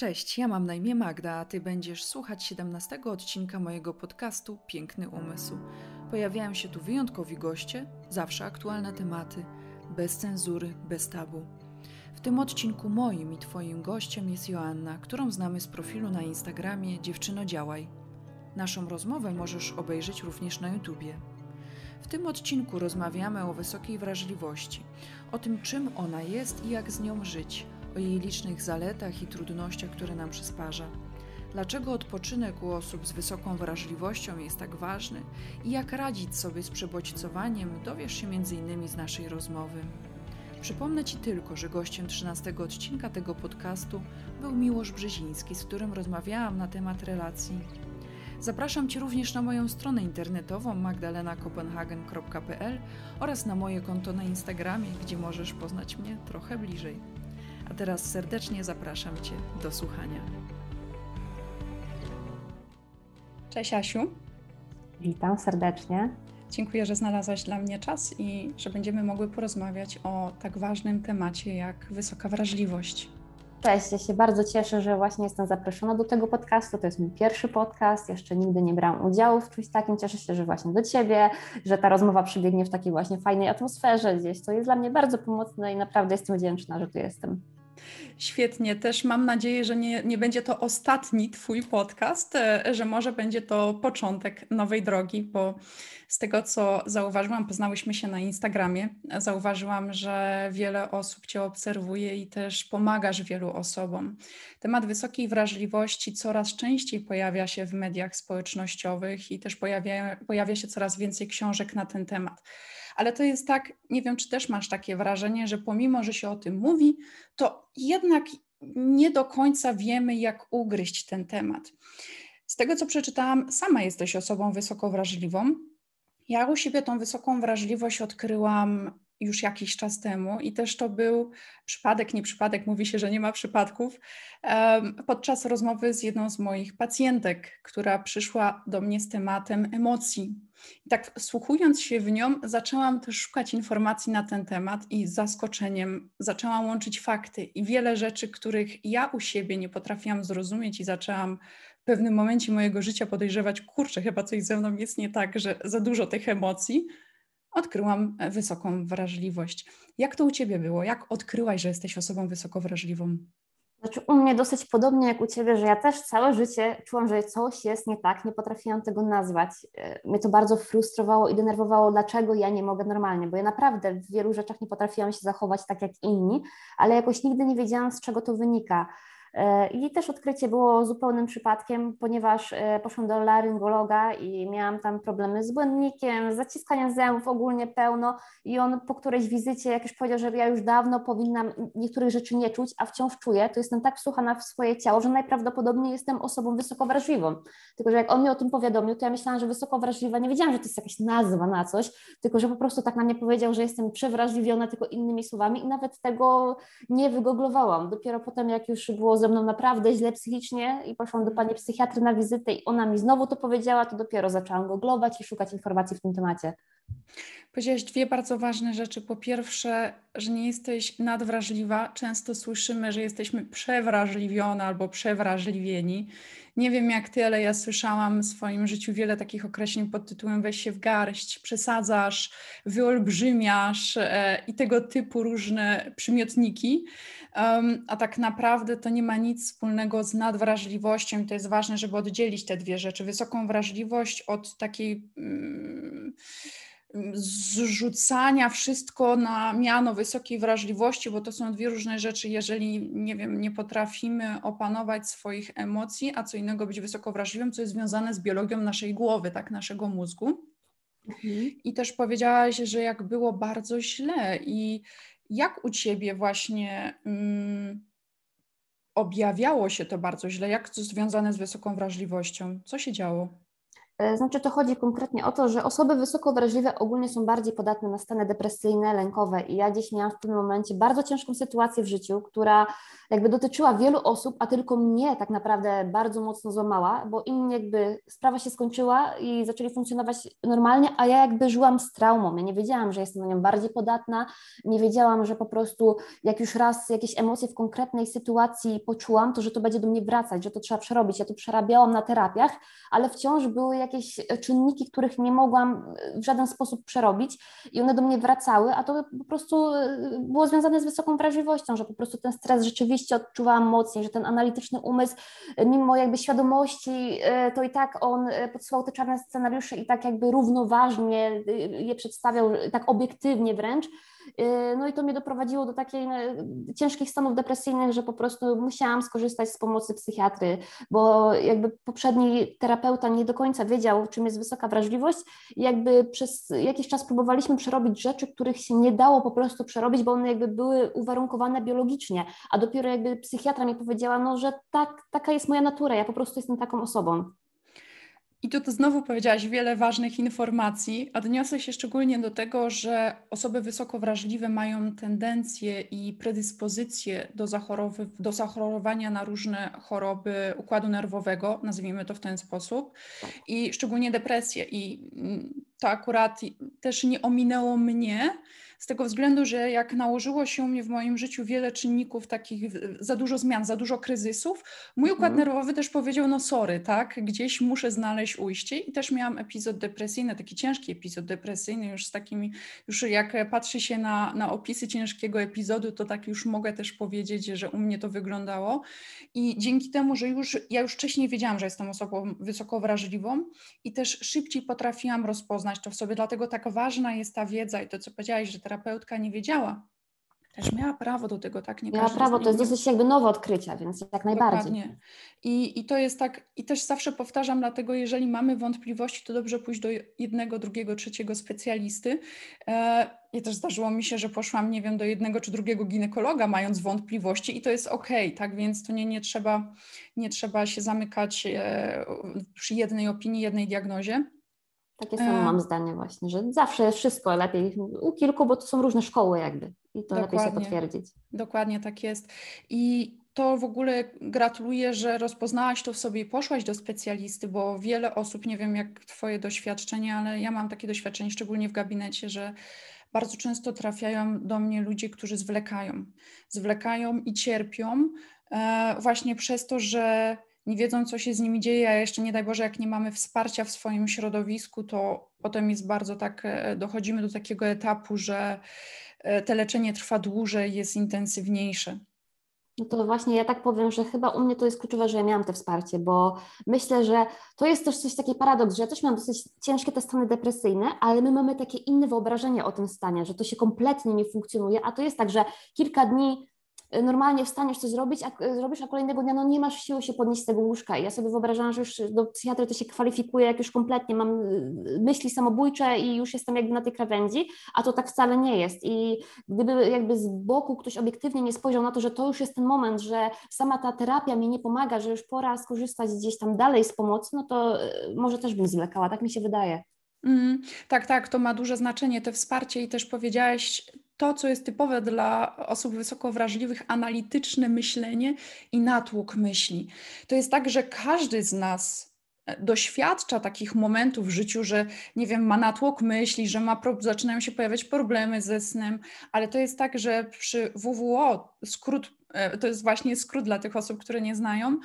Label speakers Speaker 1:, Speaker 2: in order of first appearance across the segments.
Speaker 1: Cześć, ja mam na imię Magda, a ty będziesz słuchać 17 odcinka mojego podcastu Piękny Umysł. Pojawiają się tu wyjątkowi goście, zawsze aktualne tematy, bez cenzury, bez tabu. W tym odcinku moim i twoim gościem jest Joanna, którą znamy z profilu na Instagramie Dziewczyno Działaj. Naszą rozmowę możesz obejrzeć również na YouTubie. W tym odcinku rozmawiamy o wysokiej wrażliwości, o tym czym ona jest i jak z nią żyć – o jej licznych zaletach i trudnościach, które nam przysparza. Dlaczego odpoczynek u osób z wysoką wrażliwością jest tak ważny i jak radzić sobie z przebodźcowaniem, dowiesz się m.in. z naszej rozmowy. Przypomnę Ci tylko, że gościem 13 odcinka tego podcastu był Miłosz Brzeziński, z którym rozmawiałam na temat relacji. Zapraszam Cię również na moją stronę internetową magdalenakopenhagen.pl oraz na moje konto na Instagramie, gdzie możesz poznać mnie trochę bliżej. A teraz serdecznie zapraszam Cię do słuchania. Cześć Asiu.
Speaker 2: Witam serdecznie.
Speaker 1: Dziękuję, że znalazłaś dla mnie czas i że będziemy mogły porozmawiać o tak ważnym temacie jak wysoka wrażliwość.
Speaker 2: Cześć, ja się bardzo cieszę, że właśnie jestem zaproszona do tego podcastu. To jest mój pierwszy podcast, jeszcze nigdy nie brałam udziału w czymś takim. Cieszę się, że właśnie do Ciebie, że ta rozmowa przebiegnie w takiej właśnie fajnej atmosferze gdzieś. To jest dla mnie bardzo pomocne i naprawdę jestem wdzięczna, że tu jestem.
Speaker 1: Świetnie. Też mam nadzieję, że nie, nie będzie to ostatni Twój podcast, e, że może będzie to początek nowej drogi, bo z tego, co zauważyłam, poznałyśmy się na Instagramie, zauważyłam, że wiele osób Cię obserwuje i też pomagasz wielu osobom. Temat wysokiej wrażliwości coraz częściej pojawia się w mediach społecznościowych i też pojawia, pojawia się coraz więcej książek na ten temat ale to jest tak, nie wiem, czy też masz takie wrażenie, że pomimo, że się o tym mówi, to jednak nie do końca wiemy, jak ugryźć ten temat. Z tego, co przeczytałam, sama jesteś osobą wysoko wrażliwą. Ja u siebie tą wysoką wrażliwość odkryłam już jakiś czas temu i też to był przypadek, nie przypadek, mówi się, że nie ma przypadków, podczas rozmowy z jedną z moich pacjentek, która przyszła do mnie z tematem emocji. I tak wsłuchując się w nią, zaczęłam też szukać informacji na ten temat i z zaskoczeniem zaczęłam łączyć fakty i wiele rzeczy, których ja u siebie nie potrafiłam zrozumieć i zaczęłam w pewnym momencie mojego życia podejrzewać, kurczę, chyba coś ze mną jest nie tak, że za dużo tych emocji, odkryłam e, wysoką wrażliwość. Jak to u Ciebie było? Jak odkryłaś, że jesteś osobą wysoko wrażliwą?
Speaker 2: Znaczy u mnie dosyć podobnie jak u Ciebie, że ja też całe życie czułam, że coś jest nie tak, nie potrafiłam tego nazwać. E, mnie to bardzo frustrowało i denerwowało, dlaczego ja nie mogę normalnie, bo ja naprawdę w wielu rzeczach nie potrafiłam się zachować tak jak inni, ale jakoś nigdy nie wiedziałam, z czego to wynika. E, I też odkrycie było zupełnym przypadkiem, ponieważ e, poszłam do laryngologa i miałam tam problemy z błędnikiem, z zaciskaniem zębów ogólnie pełno i on po którejś wizycie, jak już powiedział, że ja już dawno powinnam niektórych rzeczy nie czuć, a wciąż czuję, to jestem tak wsłuchana w swoje ciało, że najprawdopodobniej jestem osobą wysoko wrażliwą. Tylko, że jak on mnie o tym powiadomił, to ja myślałam, że wysoko wrażliwa, nie wiedziałam, że to jest jakaś nazwa na coś, tylko, że po prostu tak na mnie powiedział, że jestem przewrażliwiona tylko innymi słowami i nawet tego nie wygooglowałam. Dopiero potem, jak już było ze mną naprawdę źle psychicznie i poszłam do pani psychiatry na wizytę i ona mi znowu to powiedziała, to dopiero zaczęłam googlować i szukać informacji w tym temacie.
Speaker 1: Powiedziałaś dwie bardzo ważne rzeczy. Po pierwsze, że nie jesteś nadwrażliwa. Często słyszymy, że jesteśmy przewrażliwione albo przewrażliwieni. Nie wiem jak ty, ale ja słyszałam w swoim życiu wiele takich określeń pod tytułem weź się w garść, przesadzasz, wyolbrzymiasz e, i tego typu różne przymiotniki. A tak naprawdę to nie ma nic wspólnego z nadwrażliwością. To jest ważne, żeby oddzielić te dwie rzeczy. Wysoką wrażliwość od takiej. Um, zrzucania wszystko na miano wysokiej wrażliwości, bo to są dwie różne rzeczy. Jeżeli, nie wiem, nie potrafimy opanować swoich emocji, a co innego być wysoko wrażliwym, co jest związane z biologią naszej głowy, tak, naszego mózgu. Mhm. I też powiedziałaś, że jak było bardzo źle i jak u Ciebie właśnie um, objawiało się to bardzo źle? Jak to związane z wysoką wrażliwością? Co się działo?
Speaker 2: E, znaczy to chodzi konkretnie o to, że osoby wysoko wrażliwe ogólnie są bardziej podatne na stany depresyjne, lękowe i ja dziś miałam w tym momencie bardzo ciężką sytuację w życiu, która jakby dotyczyła wielu osób, a tylko mnie tak naprawdę bardzo mocno złamała, bo inni jakby sprawa się skończyła i zaczęli funkcjonować normalnie, a ja jakby żyłam z traumą. Ja nie wiedziałam, że jestem na nią bardziej podatna, nie wiedziałam, że po prostu jak już raz jakieś emocje w konkretnej sytuacji poczułam, to że to będzie do mnie wracać, że to trzeba przerobić. Ja to przerabiałam na terapiach, ale wciąż były jakieś czynniki, których nie mogłam w żaden sposób przerobić i one do mnie wracały, a to po prostu było związane z wysoką wrażliwością, że po prostu ten stres rzeczywiście odczuwałam mocniej, że ten analityczny umysł, e, mimo jakby świadomości, e, to i tak on e, podsyłał te czarne scenariusze i tak jakby równoważnie je przedstawiał, tak obiektywnie wręcz, no i to mnie doprowadziło do takich no, ciężkich stanów depresyjnych, że po prostu musiałam skorzystać z pomocy psychiatry, bo jakby poprzedni terapeuta nie do końca wiedział, czym jest wysoka wrażliwość jakby przez jakiś czas próbowaliśmy przerobić rzeczy, których się nie dało po prostu przerobić, bo one jakby były uwarunkowane biologicznie, a dopiero jakby psychiatra mi powiedziała, no że tak, taka jest moja natura, ja po prostu jestem taką osobą.
Speaker 1: I tu to znowu powiedziałaś wiele ważnych informacji. Odniosę się szczególnie do tego, że osoby wysoko wrażliwe mają tendencję i predyspozycję do, do zachorowania na różne choroby układu nerwowego, nazwijmy to w ten sposób, i szczególnie depresję. I mm, to akurat też nie ominęło mnie, z tego względu, że jak nałożyło się u mnie w moim życiu wiele czynników takich, za dużo zmian, za dużo kryzysów, mój układ mhm. nerwowy też powiedział, no sorry, tak, gdzieś muszę znaleźć ujście. I też miałam epizod depresyjny, taki ciężki epizod depresyjny już z takimi, już jak patrzy się na, na opisy ciężkiego epizodu, to tak już mogę też powiedzieć, że u mnie to wyglądało. I dzięki temu, że już, ja już wcześniej wiedziałam, że jestem osobą wysoko wrażliwą i też szybciej potrafiłam rozpoznać to w sobie, dlatego tak ważna jest ta wiedza i to, co powiedziałaś, że terapeutka nie wiedziała, też miała prawo do tego, tak?
Speaker 2: Nie miała prawo, to jest dosyć jakby nowe odkrycia, więc jak najbardziej. Dokładnie.
Speaker 1: I, I to jest tak, i też zawsze powtarzam, dlatego jeżeli mamy wątpliwości, to dobrze pójść do jednego, drugiego, trzeciego specjalisty. E, I też zdarzyło mi się, że poszłam, nie wiem, do jednego czy drugiego ginekologa, mając wątpliwości i to jest ok, tak? Więc to nie, nie, trzeba, nie trzeba się zamykać e, przy jednej opinii, jednej diagnozie.
Speaker 2: Takie samo e. mam zdanie właśnie, że zawsze jest wszystko lepiej u kilku, bo to są różne szkoły jakby i to Dokładnie. lepiej się potwierdzić.
Speaker 1: Dokładnie tak jest. I to w ogóle gratuluję, że rozpoznałaś to w sobie i poszłaś do specjalisty, bo wiele osób, nie wiem jak Twoje doświadczenie, ale ja mam takie doświadczenie, szczególnie w gabinecie, że bardzo często trafiają do mnie ludzie, którzy zwlekają. Zwlekają i cierpią e, właśnie przez to, że nie wiedzą, co się z nimi dzieje, a jeszcze nie daj Boże, jak nie mamy wsparcia w swoim środowisku, to potem jest bardzo tak, e, dochodzimy do takiego etapu, że e, te leczenie trwa dłużej, jest intensywniejsze.
Speaker 2: No to właśnie ja tak powiem, że chyba u mnie to jest kluczowe, że ja miałam to wsparcie, bo myślę, że to jest też coś taki paradoks, że ja też miałam dosyć ciężkie te stany depresyjne, ale my mamy takie inne wyobrażenie o tym stanie, że to się kompletnie nie funkcjonuje, a to jest tak, że kilka dni normalnie wstaniesz coś zrobić, a zrobisz, a kolejnego dnia no nie masz siły się podnieść z tego łóżka. I ja sobie wyobrażam, że już do psychiatry to się kwalifikuje, jak już kompletnie mam y, myśli samobójcze i już jestem jakby na tej krawędzi, a to tak wcale nie jest. I gdyby jakby z boku ktoś obiektywnie nie spojrzał na to, że to już jest ten moment, że sama ta terapia mi nie pomaga, że już pora skorzystać gdzieś tam dalej z pomocy, no to y, może też bym zwlekała, tak mi się wydaje.
Speaker 1: Mm, tak, tak, to ma duże znaczenie, to wsparcie i też powiedziałaś to, co jest typowe dla osób wysoko wrażliwych, analityczne myślenie i natłok myśli. To jest tak, że każdy z nas e, doświadcza takich momentów w życiu, że nie wiem, ma natłok myśli, że ma, zaczynają się pojawiać problemy ze snem, ale to jest tak, że przy WWO, skrót, e, to jest właśnie skrót dla tych osób, które nie znają,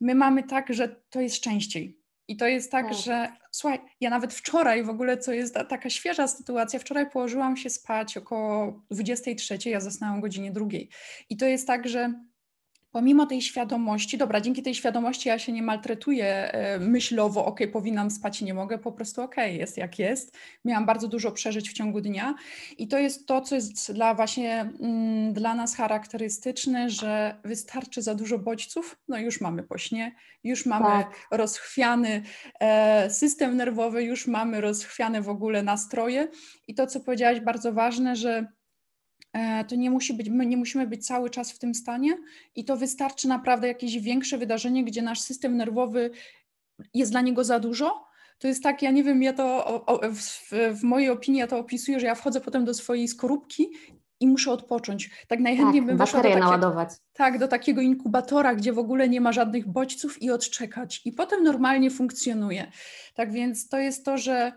Speaker 1: my mamy tak, że to jest częściej. I to jest tak, tak, że słuchaj, ja nawet wczoraj w ogóle, co jest taka świeża sytuacja, wczoraj położyłam się spać około 23, ja zasnęłam o godzinie drugiej. I to jest tak, że pomimo tej świadomości, dobra, dzięki tej świadomości ja się nie maltretuję e, myślowo, ok, powinnam spać i nie mogę, po prostu ok, jest jak jest. Miałam bardzo dużo przeżyć w ciągu dnia i to jest to, co jest dla właśnie mm, dla nas charakterystyczne, że wystarczy za dużo bodźców, no już mamy po śnie, już mamy tak. rozchwiany e, system nerwowy, już mamy rozchwiane w ogóle nastroje i to, co powiedziałaś, bardzo ważne, że to nie musi być, my nie musimy być cały czas w tym stanie i to wystarczy naprawdę jakieś większe wydarzenie, gdzie nasz system nerwowy jest dla niego za dużo, To jest tak, ja nie wiem, ja to o, o, w, w, mojej opinii ja to opisuję, że ja wchodzę potem do swojej skorupki i muszę odpocząć. Tak najchętniej
Speaker 2: tak,
Speaker 1: bym
Speaker 2: weszła do, takie, naładować.
Speaker 1: tak, do takiego inkubatora, gdzie w ogóle nie ma żadnych bodźców i odczekać. I potem normalnie funkcjonuje. Tak więc to jest to, że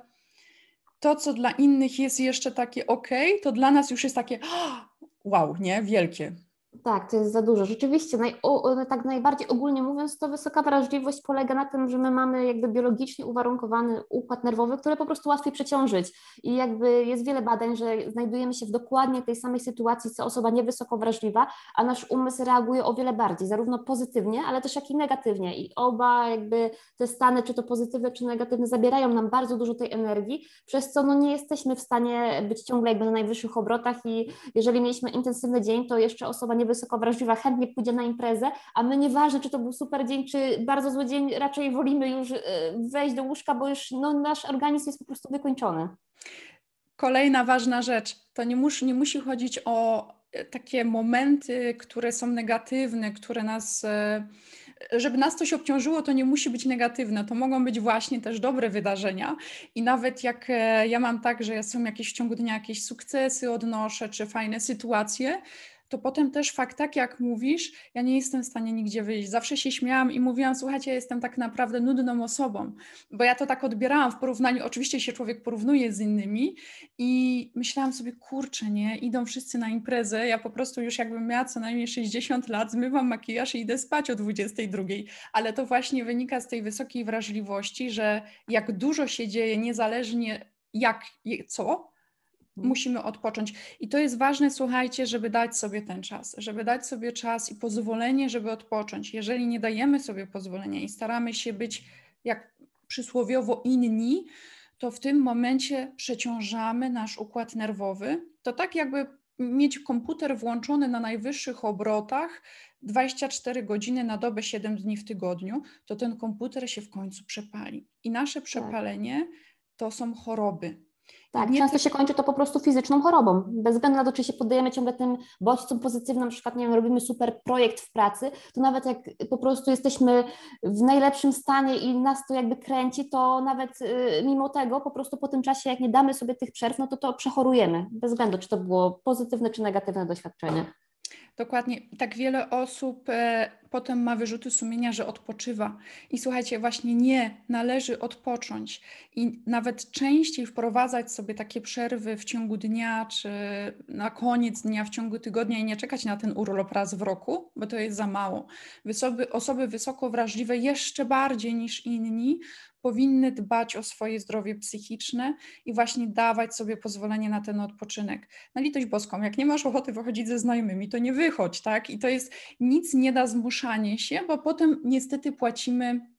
Speaker 1: to, co dla innych jest jeszcze takie ok, to dla nas już jest takie wow, nie? Wielkie.
Speaker 2: Tak, to jest za dużo. Rzeczywiście, naj, o, tak najbardziej ogólnie mówiąc, to wysoka wrażliwość polega na tym, że my mamy jakby biologicznie uwarunkowany układ nerwowy, który po prostu łatwiej przeciążyć. I jakby jest wiele badań, że znajdujemy się w dokładnie tej samej sytuacji, co osoba niewysoko wrażliwa, a nasz umysł reaguje o wiele bardziej, zarówno pozytywnie, ale też jak i negatywnie. I oba jakby te stany, czy to pozytywne, czy negatywne, zabierają nam bardzo dużo tej energii, przez co no nie jesteśmy w stanie być ciągle jakby na najwyższych obrotach i jeżeli mieliśmy intensywny dzień, to jeszcze osoba nie wysoko wrażliwa chętnie pójdzie na imprezę, a my nieważne, czy to był super dzień, czy bardzo zły dzień, raczej wolimy już e, wejść do łóżka, bo już no, nasz organizm jest po prostu wykończony.
Speaker 1: Kolejna ważna rzecz, to nie, mus, nie musi chodzić o e, takie momenty, które są negatywne, które nas e, żeby nas coś obciążyło, to nie musi być negatywne, to mogą być właśnie też dobre wydarzenia. I nawet jak ja mam tak, że są jakieś w ciągu dnia jakieś sukcesy odnoszę, czy fajne sytuacje, to potem też fakt tak, jak mówisz, ja nie jestem w stanie nigdzie wyjść. Zawsze się śmiałam i mówiłam, słuchajcie, ja jestem tak naprawdę nudną osobą, bo ja to tak odbierałam w porównaniu, oczywiście się człowiek porównuje z innymi i myślałam sobie, kurczę, nie, idą wszyscy na imprezę, ja po prostu już jakbym miała co najmniej 60 lat, zmywam makijaż i idę spać o 22, ale to właśnie wynika z tej wysokiej wrażliwości, że jak dużo się dzieje, niezależnie jak, co. musimy odpocząć. I to jest ważne, słuchajcie, żeby dać sobie ten czas, żeby dać sobie czas i pozwolenie, żeby odpocząć. Jeżeli nie dajemy sobie pozwolenia i staramy się być jak przysłowiowo inni, to w tym momencie przeciążamy nasz układ nerwowy. To tak jakby mieć komputer włączony na najwyższych obrotach 24 godziny na dobę, 7 dni w tygodniu, to ten komputer się w końcu przepali. I nasze tak. przepalenie to są choroby.
Speaker 2: Tak, nie często się kończy to po prostu fizyczną chorobą. Bez względu na to, czy się poddajemy ciągle tym bodźcom pozytywnym, na przykład, nie wiem, robimy super projekt w pracy, to nawet jak po prostu jesteśmy w najlepszym stanie i nas to jakby kręci, to nawet y, mimo tego po prostu po tym czasie, jak nie damy sobie tych przerw, no to to przechorujemy. Bez względu, czy to było pozytywne, czy negatywne doświadczenie.
Speaker 1: Dokładnie. Tak wiele osób e, potem ma wyrzuty sumienia, że odpoczywa. I słuchajcie, właśnie nie, należy odpocząć i nawet częściej wprowadzać sobie takie przerwy w ciągu dnia, czy na koniec dnia, w ciągu tygodnia i nie czekać na ten urlop raz w roku, bo to jest za mało. Osoby, osoby wysoko wrażliwe jeszcze bardziej niż inni powinny dbać o swoje zdrowie psychiczne i właśnie dawać sobie pozwolenie na ten odpoczynek. Na litość boską, jak nie masz ochoty wychodzić ze znajomymi, to nie wychodź, tak? I to jest, nic nie da zmuszanie się, bo potem niestety płacimy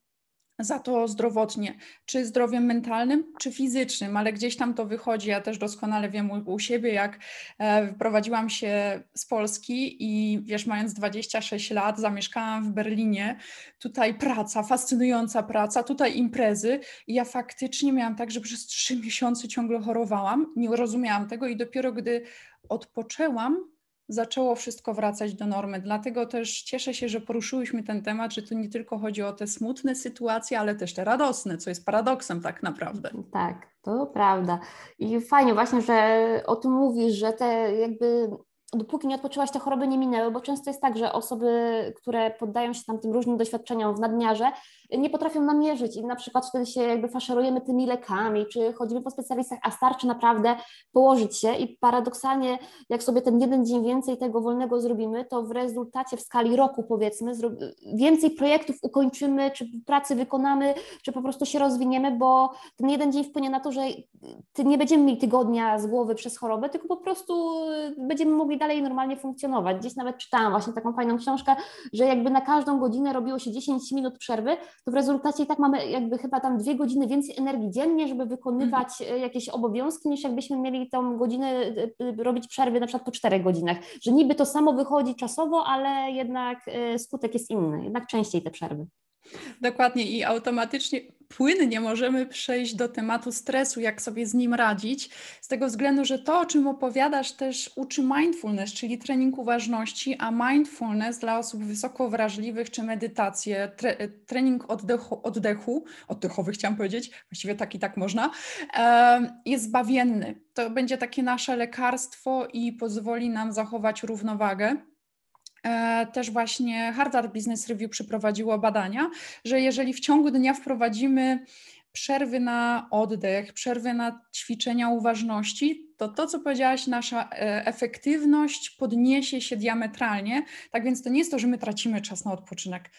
Speaker 1: za to zdrowotnie, czy zdrowiem mentalnym, czy fizycznym, ale gdzieś tam to wychodzi. Ja też doskonale wiem u, u siebie, jak e, wyprowadziłam się z Polski i wiesz, mając 26 lat, zamieszkałam w Berlinie. Tutaj praca, fascynująca praca, tutaj imprezy. I ja faktycznie miałam tak, że przez trzy miesiące ciągle chorowałam. Nie rozumiałam tego i dopiero gdy odpoczęłam, zaczęło wszystko wracać do normy. Dlatego też cieszę się, że poruszyłyśmy ten temat, że tu nie tylko chodzi o te smutne sytuacje, ale też te radosne, co jest paradoksem tak naprawdę.
Speaker 2: Tak, to prawda. I fajnie właśnie, że o tym mówisz, że te jakby dopóki nie odpoczyłaś, te choroby nie minęły, bo często jest tak, że osoby, które poddają się tam tym różnym doświadczeniom w nadmiarze, nie potrafią namierzyć i na przykład wtedy się jakby faszerujemy tymi lekami, czy chodzimy po specjalistach, a starczy naprawdę położyć się i paradoksalnie, jak sobie ten jeden dzień więcej tego wolnego zrobimy, to w rezultacie w skali roku powiedzmy więcej projektów ukończymy, czy pracy wykonamy, czy po prostu się rozwiniemy, bo ten jeden dzień wpłynie na to, że nie będziemy mieli tygodnia z głowy przez chorobę, tylko po prostu będziemy mogli dalej normalnie funkcjonować. Gdzieś nawet czytałam właśnie taką fajną książkę, że jakby na każdą godzinę robiło się 10 minut przerwy, to w rezultacie i tak mamy jakby chyba tam dwie godziny więcej energii dziennie, żeby wykonywać mhm. jakieś obowiązki, niż jakbyśmy mieli tą godzinę y, y, robić przerwy na przykład po czterech godzinach. Że niby to samo wychodzi czasowo, ale jednak skutek jest inny, jednak częściej te przerwy.
Speaker 1: Dokładnie i automatycznie płynnie możemy przejść do tematu stresu, jak sobie z nim radzić, z tego względu, że to, o czym opowiadasz, też uczy mindfulness, czyli trening uważności, a mindfulness dla osób wysoko wrażliwych czy medytację, tre, trening oddechu, oddechu, oddechowy chciałam powiedzieć, właściwie tak i tak można, jest zbawienny. To będzie takie nasze lekarstwo i pozwoli nam zachować równowagę. E, też właśnie Harvard Business Review przeprowadziło badania, że jeżeli w ciągu dnia wprowadzimy przerwy na oddech, przerwy na ćwiczenia uważności, to to, co powiedziałaś, nasza e, efektywność podniesie się diametralnie. Tak więc to nie jest to, że my tracimy czas na odpoczynek.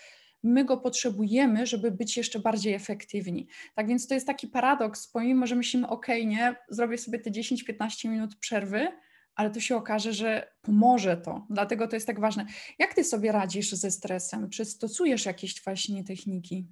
Speaker 1: My go potrzebujemy, żeby być jeszcze bardziej efektywni. Tak więc to jest taki paradoks, pomimo, że myślimy, ok, nie, zrobię sobie te 10-15 minut przerwy, ale to się okaże, że pomoże to. Dlatego to jest tak ważne. Jak ty sobie radzisz ze stresem? Czy stosujesz jakieś właśnie techniki?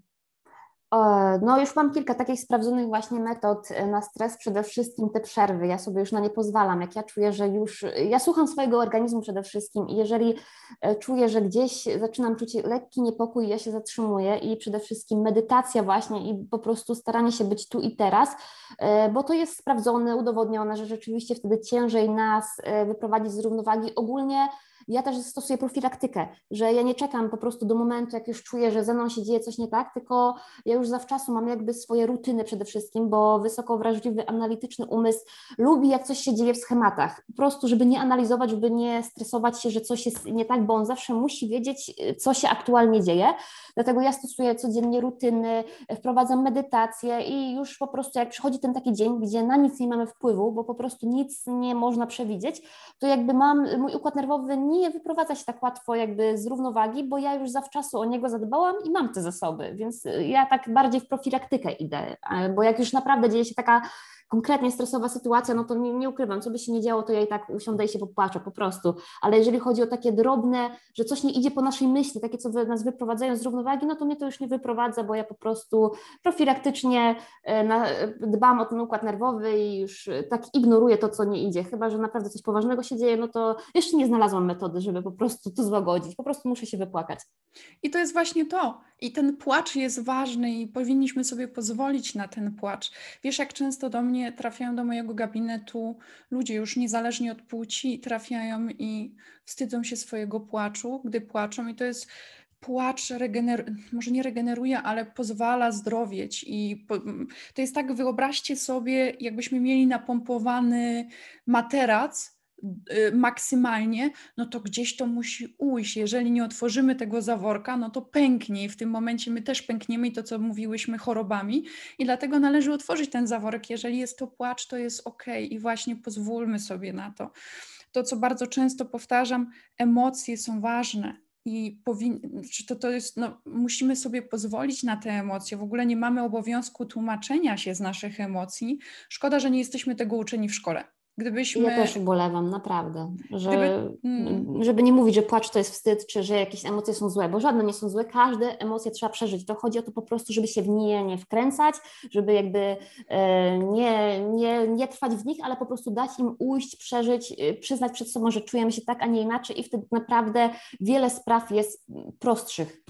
Speaker 2: No, już mam kilka takich sprawdzonych właśnie metod e, na stres, przede wszystkim te przerwy. Ja sobie już na nie pozwalam. Jak ja czuję, że już. Ja słucham swojego organizmu przede wszystkim i jeżeli e, czuję, że gdzieś zaczynam czuć lekki niepokój, ja się zatrzymuję i przede wszystkim medytacja, właśnie i po prostu staranie się być tu i teraz, e, bo to jest sprawdzone, udowodnione, że rzeczywiście wtedy ciężej nas wyprowadzić z równowagi. Ogólnie ja też stosuję profilaktykę, że ja nie czekam po prostu do momentu, jak już czuję, że ze mną się dzieje coś nie tak, tylko ja już zawczasu mam jakby swoje rutyny przede wszystkim, bo wysoko wrażliwy, analityczny umysł lubi, jak coś się dzieje w schematach. Po prostu, żeby nie analizować, żeby nie stresować się, że coś jest nie tak, bo on zawsze musi wiedzieć, co się aktualnie dzieje. Dlatego ja stosuję codziennie rutyny, wprowadzam medytację i już po prostu jak przychodzi ten taki dzień, gdzie na nic nie mamy wpływu, bo po prostu nic nie można przewidzieć, to jakby mam, mój układ nerwowy nie wyprowadza się tak łatwo jakby z równowagi, bo ja już zawczasu o niego zadbałam i mam te zasoby, więc ja tak bardziej w profilaktykę idę, bo jak już naprawdę dzieje się taka konkretnie stresowa sytuacja, no to nie, nie, ukrywam, co by się nie działo, to ja i tak usiądę i się popłaczę po prostu. Ale jeżeli chodzi o takie drobne, że coś nie idzie po naszej myśli, takie, co nas wyprowadzają z równowagi, no to mnie to już nie wyprowadza, bo ja po prostu profilaktycznie e, dbam o ten układ nerwowy i już tak ignoruję to, co nie idzie. Chyba, że naprawdę coś poważnego się dzieje, no to jeszcze nie znalazłam metody, żeby po prostu to złagodzić. Po prostu muszę się wypłakać.
Speaker 1: I to jest właśnie to. I ten płacz jest ważny i powinniśmy sobie pozwolić na ten płacz. Wiesz, jak często do mnie trafiają do mojego gabinetu ludzie już niezależnie od płci, trafiają i wstydzą się swojego płaczu, gdy płaczą, i to jest płacz regener- może nie regeneruje, ale pozwala zdrowieć. I po, to jest tak, wyobraźcie sobie, jakbyśmy mieli napompowany materac maksymalnie, no to gdzieś to musi ujść. Jeżeli nie otworzymy tego zaworka, no to pęknie i w tym momencie my też pękniemy i to, co mówiłyśmy, chorobami. I dlatego należy otworzyć ten zaworek. Jeżeli jest to płacz, to jest ok i właśnie pozwólmy sobie na to. To, co bardzo często powtarzam, emocje są ważne. I powin... to, to jest, no, musimy sobie pozwolić na te emocje. W ogóle nie mamy obowiązku tłumaczenia się z naszych emocji. Szkoda, że nie jesteśmy tego uczeni w szkole
Speaker 2: Gdybyśmy... Ja też ubolewam, naprawdę, że, Gdyby... mm. żeby nie mówić, że płacz to jest wstyd, czy że jakieś emocje są złe, bo żadne nie są złe, każde emocje trzeba przeżyć. To chodzi o to po prostu, żeby się w nie nie wkręcać, żeby jakby e, nie, nie, nie trwać w nich, ale po prostu dać im ujść, przeżyć, e, przyznać przed sobą, że czujemy się tak, a nie inaczej i wtedy naprawdę wiele spraw jest prostszych.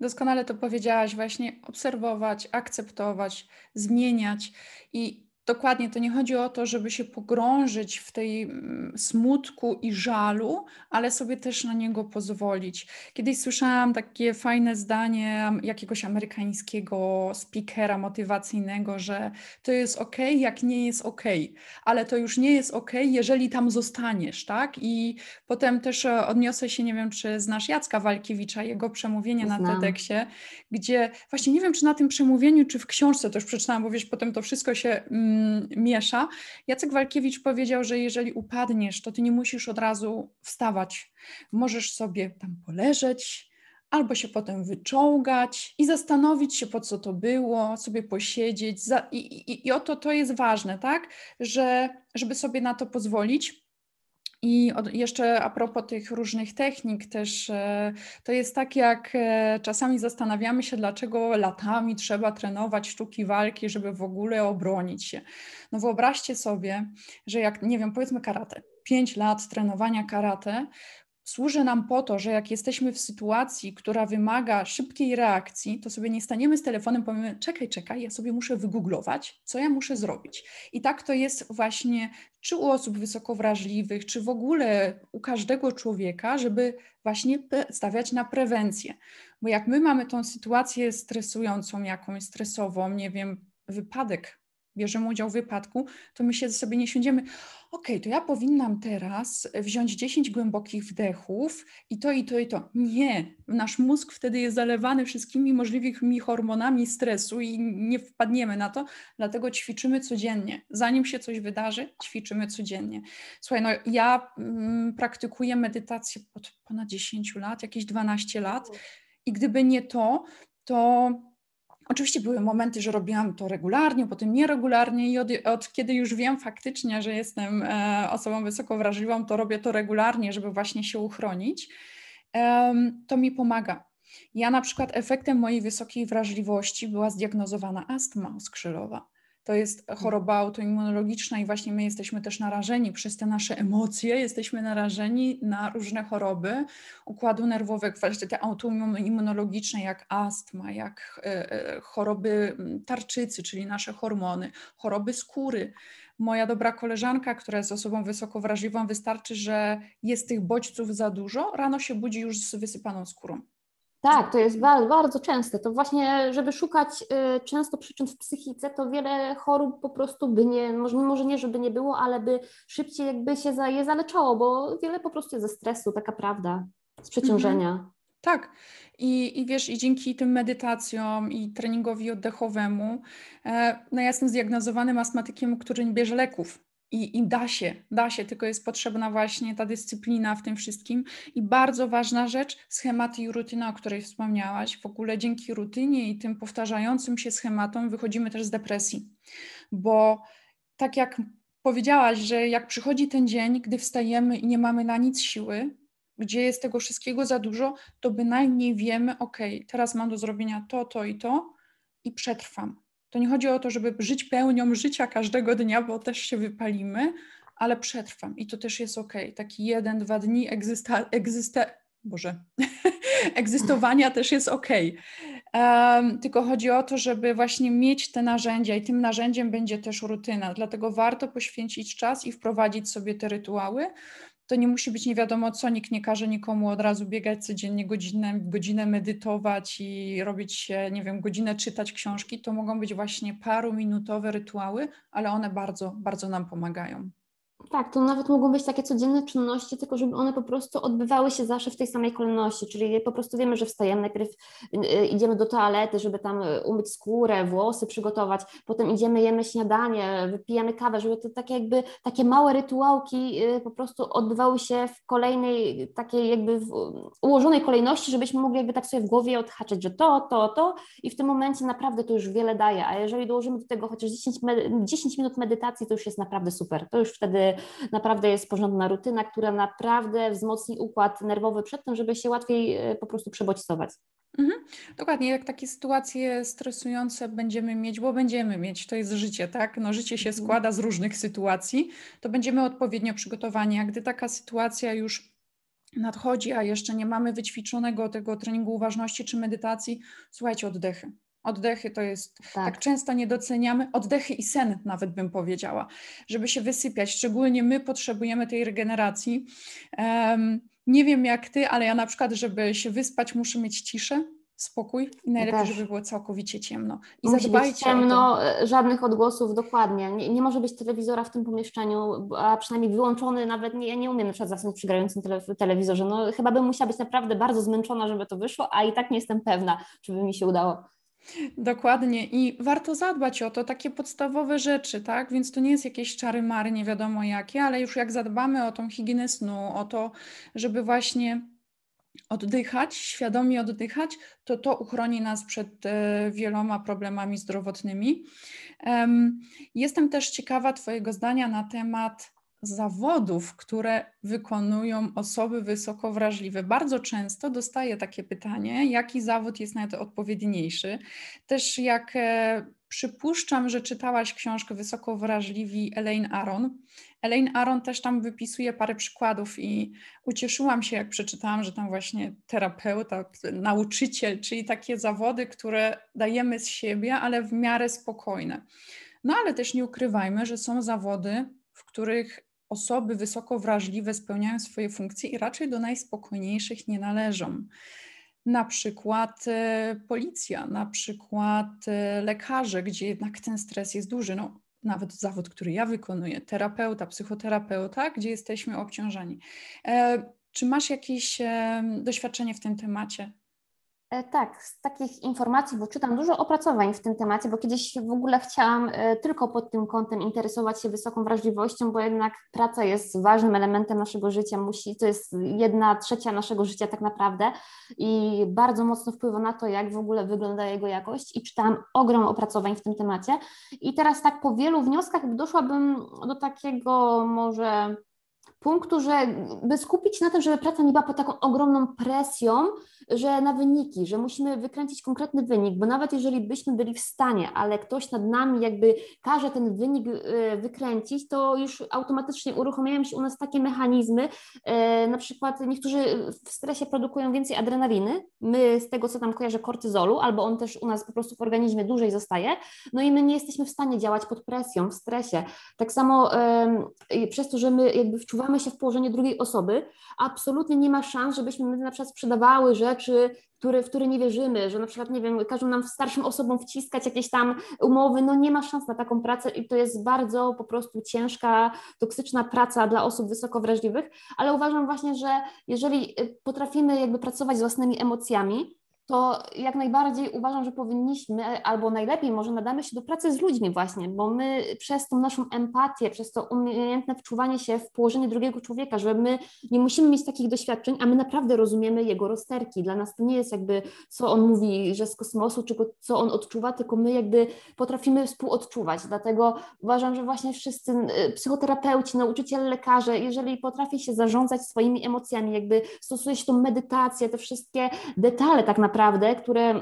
Speaker 1: Doskonale to powiedziałaś, właśnie obserwować, akceptować, zmieniać i Dokładnie, to nie chodzi o to, żeby się pogrążyć w tej mm, smutku i żalu, ale sobie też na niego pozwolić. Kiedyś słyszałam takie fajne zdanie jakiegoś amerykańskiego speakera motywacyjnego, że to jest ok, jak nie jest ok, ale to już nie jest ok, jeżeli tam zostaniesz, tak? I potem też e, odniosę się, nie wiem, czy znasz Jacka Walkiewicza, jego przemówienie Znam. na TEDxie, gdzie właśnie nie wiem, czy na tym przemówieniu, czy w książce już przeczytałam, bo wiesz, potem to wszystko się Mm, miesza. Jacek Walkiewicz powiedział, że jeżeli upadniesz, to ty nie musisz od razu wstawać. Możesz sobie tam poleżeć, albo się potem wyczołgać i zastanowić się, po co to było, sobie posiedzieć. I, i, i oto to jest ważne, tak? Że, żeby sobie na to pozwolić. I jeszcze a propos tych różnych technik, też e, to jest tak, jak e, czasami zastanawiamy się, dlaczego latami trzeba trenować sztuki walki, żeby w ogóle obronić się. No wyobraźcie sobie, że jak, nie wiem, powiedzmy karate, pięć lat trenowania karate, służy nam po to, że jak jesteśmy w sytuacji, która wymaga szybkiej reakcji, to sobie nie staniemy z telefonem, powiemy, czekaj, czekaj, ja sobie muszę wygooglować, co ja muszę zrobić. I tak to jest właśnie czy u osób wysoko wrażliwych, czy w ogóle u każdego człowieka, żeby właśnie stawiać na prewencję. Bo jak my mamy tą sytuację stresującą, jakąś stresową, nie wiem, wypadek bierzemy udział w wypadku, to my się sobie nie siądziemy, ok, to ja powinnam teraz wziąć 10 głębokich wdechów i to, i to, i to. Nie, nasz mózg wtedy jest zalewany wszystkimi możliwymi hormonami stresu i nie wpadniemy na to, dlatego ćwiczymy codziennie. Zanim się coś wydarzy, ćwiczymy codziennie. Słuchaj, no ja mm, praktykuję medytację od ponad 10 lat, jakieś 12 lat i gdyby nie to, to Oczywiście były momenty, że robiłam to regularnie, potem nieregularnie i od, od, kiedy już wiem faktycznie, że jestem e, osobą wysoko wrażliwą, to robię to regularnie, żeby właśnie się uchronić, to mi pomaga. Ja na przykład efektem mojej wysokiej wrażliwości była zdiagnozowana astma skrzylowa. To jest choroba autoimmunologiczna i właśnie my jesteśmy też narażeni przez te nasze emocje, jesteśmy narażeni na różne choroby układu nerwowego, właśnie te autoimmunologiczne jak astma, jak e, e, choroby tarczycy, czyli nasze hormony, choroby skóry. Moja dobra koleżanka, która jest osobą wysoko wrażliwą, wystarczy, że jest tych bodźców za dużo, rano się budzi już z wysypaną skórą.
Speaker 2: Tak, to jest bardzo, bardzo częste. To właśnie, żeby szukać y, często przyczyn w psychice, to wiele chorób po prostu by nie, może, nie, żeby nie było, ale by szybciej jakby się za, je zaleczało, bo wiele po prostu jest ze stresu, taka prawda, z przeciążenia. Mhm.
Speaker 1: Tak. I, I wiesz, i dzięki tym medytacjom i treningowi oddechowemu, e, no ja jestem zdiagnozowanym astmatykiem, który nie bierze leków. I, I, da się, da się, tylko jest potrzebna właśnie ta dyscyplina w tym wszystkim. I bardzo ważna rzecz, schematy i rutyna, o której wspomniałaś. W ogóle dzięki rutynie i tym powtarzającym się schematom wychodzimy też z depresji. Bo tak jak powiedziałaś, że jak przychodzi ten dzień, gdy wstajemy i nie mamy na nic siły, gdzie jest tego wszystkiego za dużo, to bynajmniej wiemy, ok, teraz mam do zrobienia to, to i to i przetrwam to nie chodzi o to, żeby żyć pełnią życia każdego dnia, bo też się wypalimy, ale przetrwam i to też jest ok. Taki jeden, dwa dni egzysta, egzysta, Boże, egzystowania też jest ok. Um, tylko chodzi o to, żeby właśnie mieć te narzędzia i tym narzędziem będzie też rutyna. Dlatego warto poświęcić czas i wprowadzić sobie te rytuały, to nie musi być nie wiadomo co, nikt nie każe nikomu od razu biegać codziennie godzinę, godzinę medytować i robić się, nie wiem, godzinę czytać książki. To mogą być właśnie paruminutowe rytuały, ale one bardzo, bardzo nam pomagają.
Speaker 2: Tak, to nawet mogą być takie codzienne czynności, tylko żeby one po prostu odbywały się zawsze w tej samej kolejności, czyli po prostu wiemy, że wstajemy, najpierw y, y, idziemy do toalety, żeby tam y, umyć skórę, włosy przygotować, potem idziemy, jemy śniadanie, wypijamy kawę, żeby to takie jakby takie małe rytuałki po prostu odbywały się w kolejnej takiej jakby ułożonej kolejności, żebyśmy mogli jakby tak sobie w głowie odhaczyć, że to, to, to i w tym momencie naprawdę to już wiele daje, a jeżeli dołożymy do tego chociaż 10, 10 minut medytacji, to już jest naprawdę super, to już wtedy naprawdę jest porządna rutyna, która naprawdę wzmocni układ nerwowy przed tym, żeby się łatwiej e, po prostu przebodźcować.
Speaker 1: Mhm. Dokładnie, jak takie sytuacje stresujące będziemy mieć, bo będziemy mieć, to jest życie, tak? No, życie się mhm. składa z różnych sytuacji, to będziemy odpowiednio przygotowani. A gdy taka sytuacja już nadchodzi, a jeszcze nie mamy wyćwiczonego tego treningu uważności czy medytacji, słuchajcie, oddechy. Oddechy to jest, tak. tak. często nie doceniamy, oddechy i sen nawet bym powiedziała, żeby się wysypiać. Szczególnie my potrzebujemy tej regeneracji. Um, nie wiem jak ty, ale ja na przykład, żeby się wyspać, muszę mieć ciszę, spokój i najlepiej, żeby było całkowicie ciemno. I
Speaker 2: Musi zadbajcie ciemno, e, żadnych odgłosów, dokładnie. Nie, nie, może być telewizora w tym pomieszczeniu, a przynajmniej wyłączony, nawet nie, ja nie umiem na przykład zasnąć przy grającym tele, telewizorze. No, chyba bym musiała być naprawdę bardzo zmęczona, żeby to wyszło, a i tak nie jestem pewna, czy by mi się udało.
Speaker 1: Dokładnie i warto zadbać o to, takie podstawowe rzeczy, tak? Więc to nie jest jakieś czary mary, nie wiadomo jakie, ale już jak zadbamy o tą higienę snu, o to, żeby właśnie oddychać, świadomie oddychać, to to uchroni nas przed e, wieloma problemami zdrowotnymi. Jestem też ciekawa Twojego zdania na temat zawodów, które wykonują osoby wysoko wrażliwe. Bardzo często dostaję takie pytanie, jaki zawód jest najodpowiedniejszy. Też jak e, Przypuszczam, że czytałaś książkę Wysoko Wrażliwi Elaine Aron. Elaine Aron też tam wypisuje parę przykładów i ucieszyłam się, jak przeczytałam, że tam właśnie terapeuta, nauczyciel, czyli takie zawody, które dajemy z siebie, ale w miarę spokojne. No ale też nie ukrywajmy, że są zawody, w których osoby wysoko wrażliwe spełniają swoje funkcje i raczej do najspokojniejszych nie należą. Na przykład e, policja, na przykład e, lekarze, gdzie jednak ten stres jest duży. No, nawet zawód, który ja wykonuję, terapeuta, psychoterapeuta, gdzie jesteśmy obciążeni. E, czy masz jakieś doświadczenie w tym temacie?
Speaker 2: E, tak, z takich informacji, bo czytam dużo opracowań w tym temacie, bo kiedyś w ogóle chciałam e, tylko pod tym kątem interesować się wysoką wrażliwością, bo jednak praca jest ważnym elementem naszego życia, musi, to jest jedna trzecia naszego życia tak naprawdę i bardzo mocno wpływa na to, jak w ogóle wygląda jego jakość i czytałam ogrom opracowań w tym temacie. I teraz tak po wielu wnioskach doszłabym do takiego może punktu, że by skupić na tym, żeby praca nie była pod taką ogromną presją, że na wyniki, że musimy wykręcić konkretny wynik, bo nawet jeżeli byśmy byli w stanie, ale ktoś nad nami jakby każe ten wynik e, wykręcić, to już automatycznie uruchamiają się u nas takie mechanizmy, e, na przykład niektórzy w stresie produkują więcej adrenaliny, my z tego co tam kojarzę kortyzolu, albo on też u nas po prostu w organizmie dłużej zostaje, no i my nie jesteśmy w stanie działać pod presją, w stresie. Tak samo przez to, że my jakby wczuwamy się w położenie drugiej osoby, absolutnie nie ma szans, żebyśmy na przykład sprzedawały rzeczy, które, w które nie wierzymy, że na przykład, nie wiem, każą nam starszym osobom wciskać jakieś tam umowy, no nie ma szans na taką pracę i to jest bardzo po prostu ciężka, toksyczna praca dla osób wysoko wrażliwych, ale uważam właśnie, że jeżeli y, potrafimy jakby pracować z własnymi emocjami, to jak najbardziej uważam, że powinniśmy, albo najlepiej może nadamy się do pracy z ludźmi właśnie, bo my przez tą naszą empatię, przez to umiejętne wczuwanie się w położenie drugiego człowieka, że my nie musimy mieć takich doświadczeń, a my naprawdę rozumiemy jego rozterki. Dla nas to nie jest jakby, co on mówi, że z kosmosu, czy co on odczuwa, tylko my jakby potrafimy współodczuwać. Dlatego uważam, że właśnie wszyscy y, psychoterapeuci, nauczyciele, lekarze, jeżeli potrafi się zarządzać swoimi emocjami, jakby stosuje się tą medytację, te wszystkie detale tak naprawdę, naprawdę, które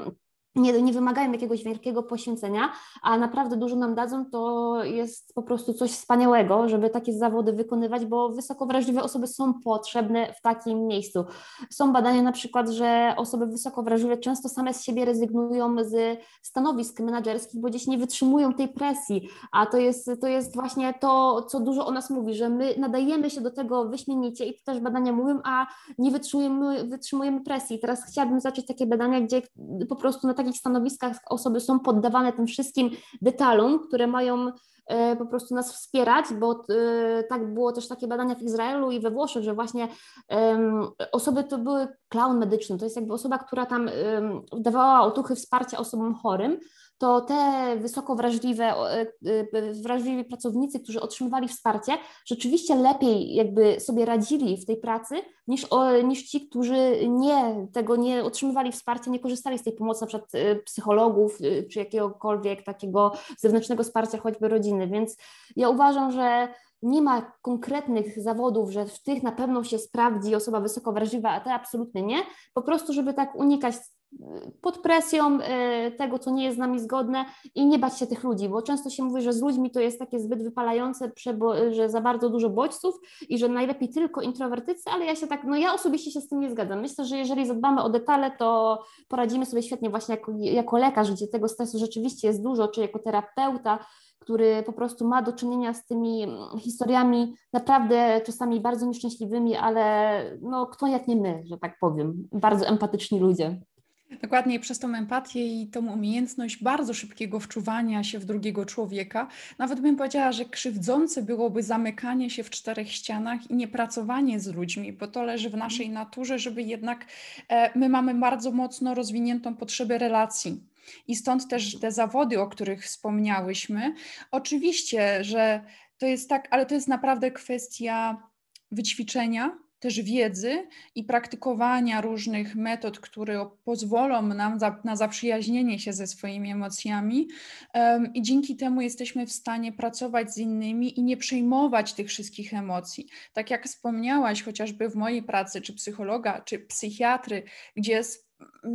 Speaker 2: nie, nie wymagają jakiegoś wielkiego poświęcenia, a naprawdę dużo nam dadzą, to jest po prostu coś wspaniałego, żeby takie zawody wykonywać, bo wysoko wrażliwe osoby są potrzebne w takim miejscu. Są badania na przykład, że osoby wysoko wrażliwe często same z siebie rezygnują z stanowisk menedżerskich, bo gdzieś nie wytrzymują tej presji, a to jest, to jest właśnie to, co dużo o nas mówi, że my nadajemy się do tego wyśmienicie i to też badania mówią, a nie wytrzymujemy, wytrzymujemy presji. Teraz chciałabym zacząć takie badania, gdzie po prostu na takich stanowiskach osoby są poddawane tym wszystkim detalom, które mają e, po prostu nas wspierać, bo e, tak było też takie badania w Izraelu i we Włoszech, że właśnie osoby to były clown medyczny, to jest jakby osoba, która tam dawała otuchy wsparcia osobom chorym, to te wysoko wrażliwe, e, e, wrażliwi pracownicy, którzy otrzymywali wsparcie, rzeczywiście lepiej jakby sobie radzili w tej pracy niż, niż ci, którzy nie, tego nie otrzymywali wsparcia, nie korzystali z tej pomocy e, psychologów czy jakiegokolwiek takiego zewnętrznego wsparcia, choćby rodziny. Więc ja uważam, że nie ma konkretnych zawodów, że w tych na pewno się sprawdzi osoba wysoko wrażliwa, a te absolutnie nie. Po prostu, żeby tak unikać pod presją e, tego, co nie jest z nami zgodne i nie bać się tych ludzi, bo często się mówi, że z ludźmi to jest takie zbyt wypalające, że za bardzo dużo bodźców i że najlepiej tylko introwertycy, ale ja się tak, no ja osobiście się z tym nie zgadzam. Myślę, że jeżeli zadbamy o detale, to poradzimy sobie świetnie właśnie jako, jako lekarz, gdzie tego stresu rzeczywiście jest dużo, czy jako terapeuta, który po prostu ma do czynienia z tymi historiami naprawdę czasami bardzo nieszczęśliwymi, ale no kto jak nie my, że tak powiem, bardzo empatyczni ludzie.
Speaker 1: Dokładnie przez tą empatię i tą umiejętność bardzo szybkiego wczuwania się w drugiego człowieka, nawet bym powiedziała, że krzywdzące byłoby zamykanie się w czterech ścianach i niepracowanie z ludźmi, bo to leży w naszej naturze, żeby jednak e, my mamy bardzo mocno rozwiniętą potrzebę relacji. I stąd też te zawody, o których wspomniałyśmy. Oczywiście, że to jest tak, ale to jest naprawdę kwestia wyćwiczenia, też wiedzy i praktykowania różnych metod, które pozwolą nam za, na zaprzyjaźnienie się ze swoimi emocjami um, i dzięki temu jesteśmy w stanie pracować z innymi i nie przejmować tych wszystkich emocji. Tak jak wspomniałaś, chociażby w mojej pracy, czy psychologa, czy psychiatry, gdzie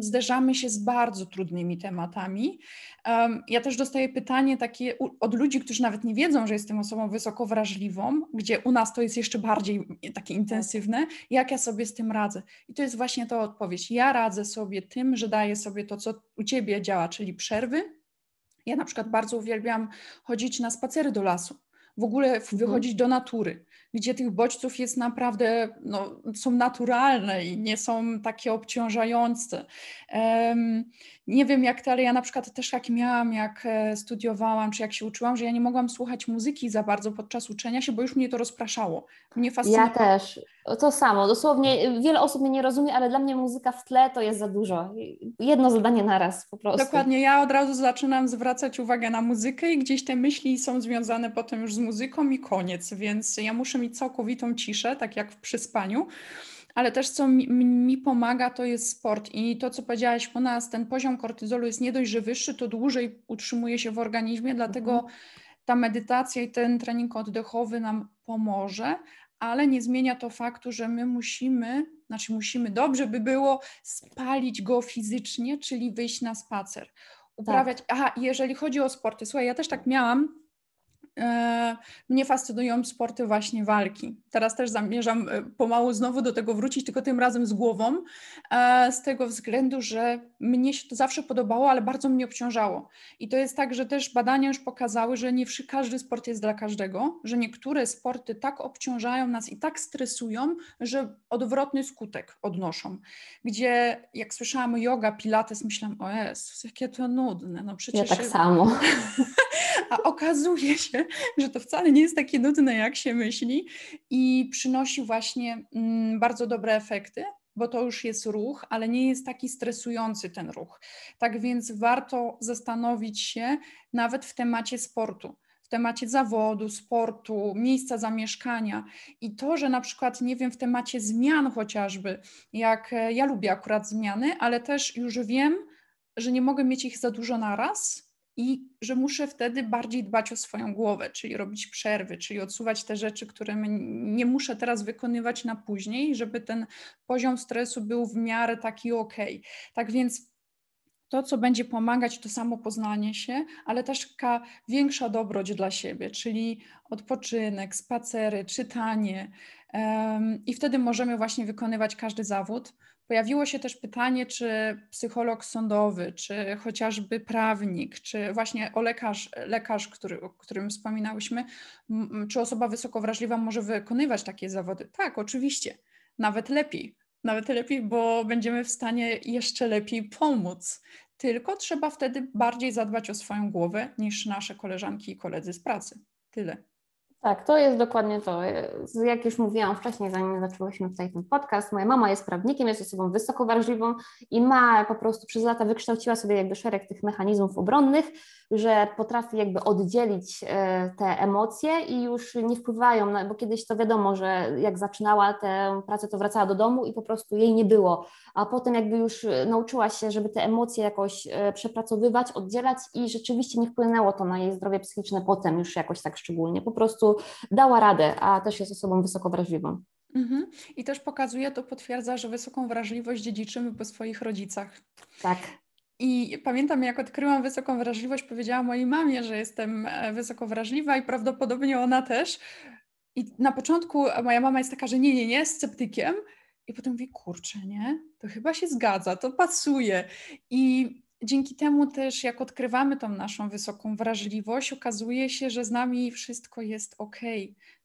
Speaker 1: zderzamy się z bardzo trudnymi tematami. Ja też dostaję pytanie takie od ludzi, którzy nawet nie wiedzą, że jestem osobą wysoko wrażliwą, gdzie u nas to jest jeszcze bardziej takie intensywne, jak ja sobie z tym radzę. I to jest właśnie to odpowiedź. Ja radzę sobie tym, że daję sobie to, co u ciebie działa, czyli przerwy. Ja na przykład bardzo uwielbiam chodzić na spacery do lasu w ogóle mhm. wychodzić do natury, gdzie tych bodźców jest naprawdę, no, są naturalne i nie są takie obciążające. Nie wiem jak to, ale ja na przykład też jak miałam, jak e, studiowałam, czy jak się uczyłam, że ja nie mogłam słuchać muzyki za bardzo podczas uczenia się, bo już mnie to rozpraszało. Mnie
Speaker 2: fascynowało. Ja też. To samo. Dosłownie wiele osób mnie nie rozumie, ale dla mnie muzyka w tle to jest za dużo. Jedno zadanie naraz po prostu.
Speaker 1: Dokładnie. Ja od razu zaczynam zwracać uwagę na muzykę i gdzieś te myśli są związane potem już z muzyką i koniec, więc ja muszę całkowitą ciszę, tak jak przy spaniu ale też co mi, mi, pomaga, to jest sport. I to, co powiedziałaś po nas, ten poziom kortyzolu jest nie dość, że wyższy, to dłużej utrzymuje się w organizmie, dlatego mhm. ta medytacja i ten trening oddechowy nam pomoże, ale nie zmienia to faktu, że my musimy, znaczy musimy, dobrze by było spalić go fizycznie, czyli wyjść na spacer. Uprawiać. Tak. Aha, jeżeli chodzi o sporty, słuchaj, ja też tak miałam mnie fascynują sporty właśnie walki. Teraz też zamierzam e, pomału znowu do tego wrócić, tylko tym razem z głową, e, z tego względu, że mnie się to zawsze podobało, ale bardzo mnie obciążało. I to jest tak, że też badania już pokazały, że nie każdy sport jest dla każdego, że niektóre sporty tak obciążają nas i tak stresują, że odwrotny skutek odnoszą. Gdzie jak słyszałam yoga, pilates, myślałam, o Jezus, jakie to nudne. No
Speaker 2: przecież ja tak samo.
Speaker 1: A okazuje się, że to wcale nie jest takie nudne, jak się myśli i przynosi właśnie mm, bardzo dobre efekty, bo to już jest ruch, ale nie jest taki stresujący ten ruch. Tak więc warto zastanowić się nawet w temacie sportu w temacie zawodu, sportu, miejsca zamieszkania i to, że na przykład, nie wiem, w temacie zmian chociażby, jak e, ja lubię akurat zmiany, ale też już wiem, że nie mogę mieć ich za dużo naraz, i że muszę wtedy bardziej dbać o swoją głowę, czyli robić przerwy, czyli odsuwać te rzeczy, które nie muszę teraz wykonywać na później, żeby ten poziom stresu był w miarę taki ok. Tak więc to, co będzie pomagać, to samo poznanie się, ale też taka większa dobroć dla siebie, czyli odpoczynek, spacery, czytanie. I wtedy możemy właśnie wykonywać każdy zawód, Pojawiło się też pytanie, czy psycholog sądowy, czy chociażby prawnik, czy właśnie o lekarz, lekarz który, o którym wspominałyśmy, czy osoba wysoko wrażliwa może wykonywać takie zawody? Tak, oczywiście, nawet lepiej. Nawet lepiej, bo będziemy w stanie jeszcze lepiej pomóc. Tylko trzeba wtedy bardziej zadbać o swoją głowę niż nasze koleżanki i koledzy z pracy. Tyle.
Speaker 2: Tak, to jest dokładnie to. Jak już mówiłam wcześniej, zanim zaczęłyśmy tutaj ten podcast, moja mama jest prawnikiem, jest osobą wysoko wrażliwą i ma po prostu przez lata wykształciła sobie jakby szereg tych mechanizmów obronnych, że potrafi jakby oddzielić e, te emocje i już nie wpływają, bo kiedyś to wiadomo, że jak zaczynała tę pracę, to wracała do domu i po prostu jej nie było, a potem jakby już nauczyła się, żeby te emocje jakoś e, przepracowywać, oddzielać i rzeczywiście nie wpłynęło to na jej zdrowie psychiczne potem już jakoś tak szczególnie. Po prostu dała radę, a też jest osobą wysoko wrażliwą.
Speaker 1: Mhm. I też pokazuje, to potwierdza, że wysoką wrażliwość dziedziczymy po swoich rodzicach.
Speaker 2: Tak.
Speaker 1: I pamiętam, jak odkryłam wysoką wrażliwość, powiedziałam mojej mamie, że jestem e, wysoko wrażliwa i prawdopodobnie ona też. I na początku moja mama jest taka, że nie, nie, nie, sceptykiem. I potem mówi, kurczę, nie, to chyba się zgadza, to pasuje. I dzięki temu też, jak odkrywamy tą naszą wysoką wrażliwość, okazuje się, że z nami wszystko jest ok.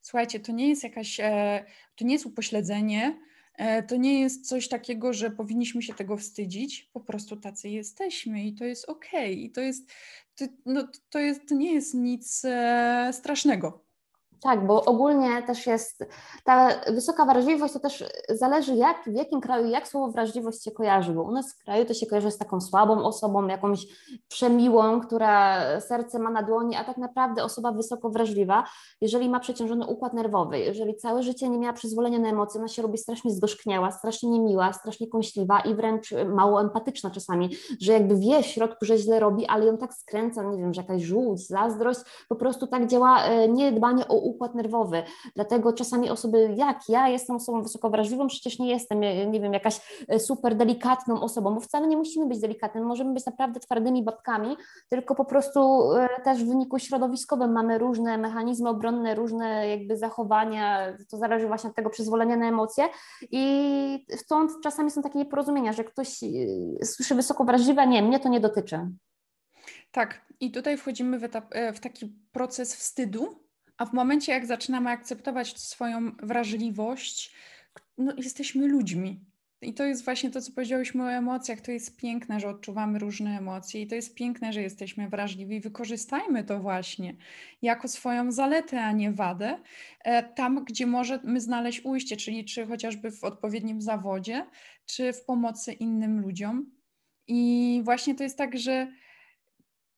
Speaker 1: Słuchajcie, to nie jest jakaś, e, to nie jest upośledzenie, e, to nie jest coś takiego, że powinniśmy się tego wstydzić, po prostu tacy jesteśmy i to jest ok. I to jest, to, no, to, jest, nie jest nic e, strasznego.
Speaker 2: Tak, bo ogólnie też jest ta wysoka wrażliwość, to też zależy jak, w jakim kraju, jak słowo wrażliwość się kojarzy, bo u nas w kraju to się kojarzy z taką słabą osobą, jakąś przemiłą, która serce ma na dłoni, a tak naprawdę osoba wysoko wrażliwa, jeżeli ma przeciążony układ nerwowy, jeżeli całe życie nie miała przyzwolenia na emocje, ona się robi strasznie zgorzkniała, strasznie niemiła, strasznie kąśliwa i wręcz mało empatyczna czasami, że jakby wie w środku, że źle robi, ale ją tak skręca, nie wiem, że jakaś żółć, zazdrość, po prostu tak działa e, niedbanie o układ układ nerwowy. Dlatego czasami osoby, jak ja jestem osobą wysoko wrażliwą, przecież nie jestem, nie wiem, jakaś super delikatną osobą, bo wcale nie musimy być delikatnym, możemy być naprawdę twardymi babkami, tylko po prostu też w wyniku środowiskowym mamy różne mechanizmy obronne, różne jakby zachowania, to zależy właśnie od tego przyzwolenia na emocje i stąd czasami są takie nieporozumienia, że ktoś słyszy wysoko wrażliwe, nie, mnie to nie dotyczy.
Speaker 1: Tak, i tutaj wchodzimy w, etap, e, w taki proces wstydu, a w momencie, jak zaczynamy akceptować swoją wrażliwość, no, jesteśmy ludźmi. I to jest właśnie to, co powiedziałyśmy o emocjach. To jest piękne, że odczuwamy różne emocje, i to jest piękne, że jesteśmy wrażliwi. Wykorzystajmy to właśnie jako swoją zaletę, a nie wadę, e, tam, gdzie możemy znaleźć ujście, czyli czy chociażby w odpowiednim zawodzie, czy w pomocy innym ludziom. I właśnie to jest tak, że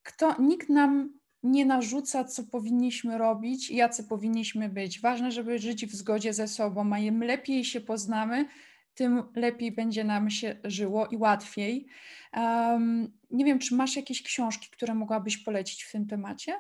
Speaker 1: kto, nikt nam nie narzuca, co powinniśmy robić, jacy powinniśmy być. Ważne, żeby żyć w zgodzie ze sobą, a im lepiej się poznamy, tym lepiej będzie nam się żyło i łatwiej. Um, nie wiem, czy masz jakieś książki, które mogłabyś polecić w tym temacie?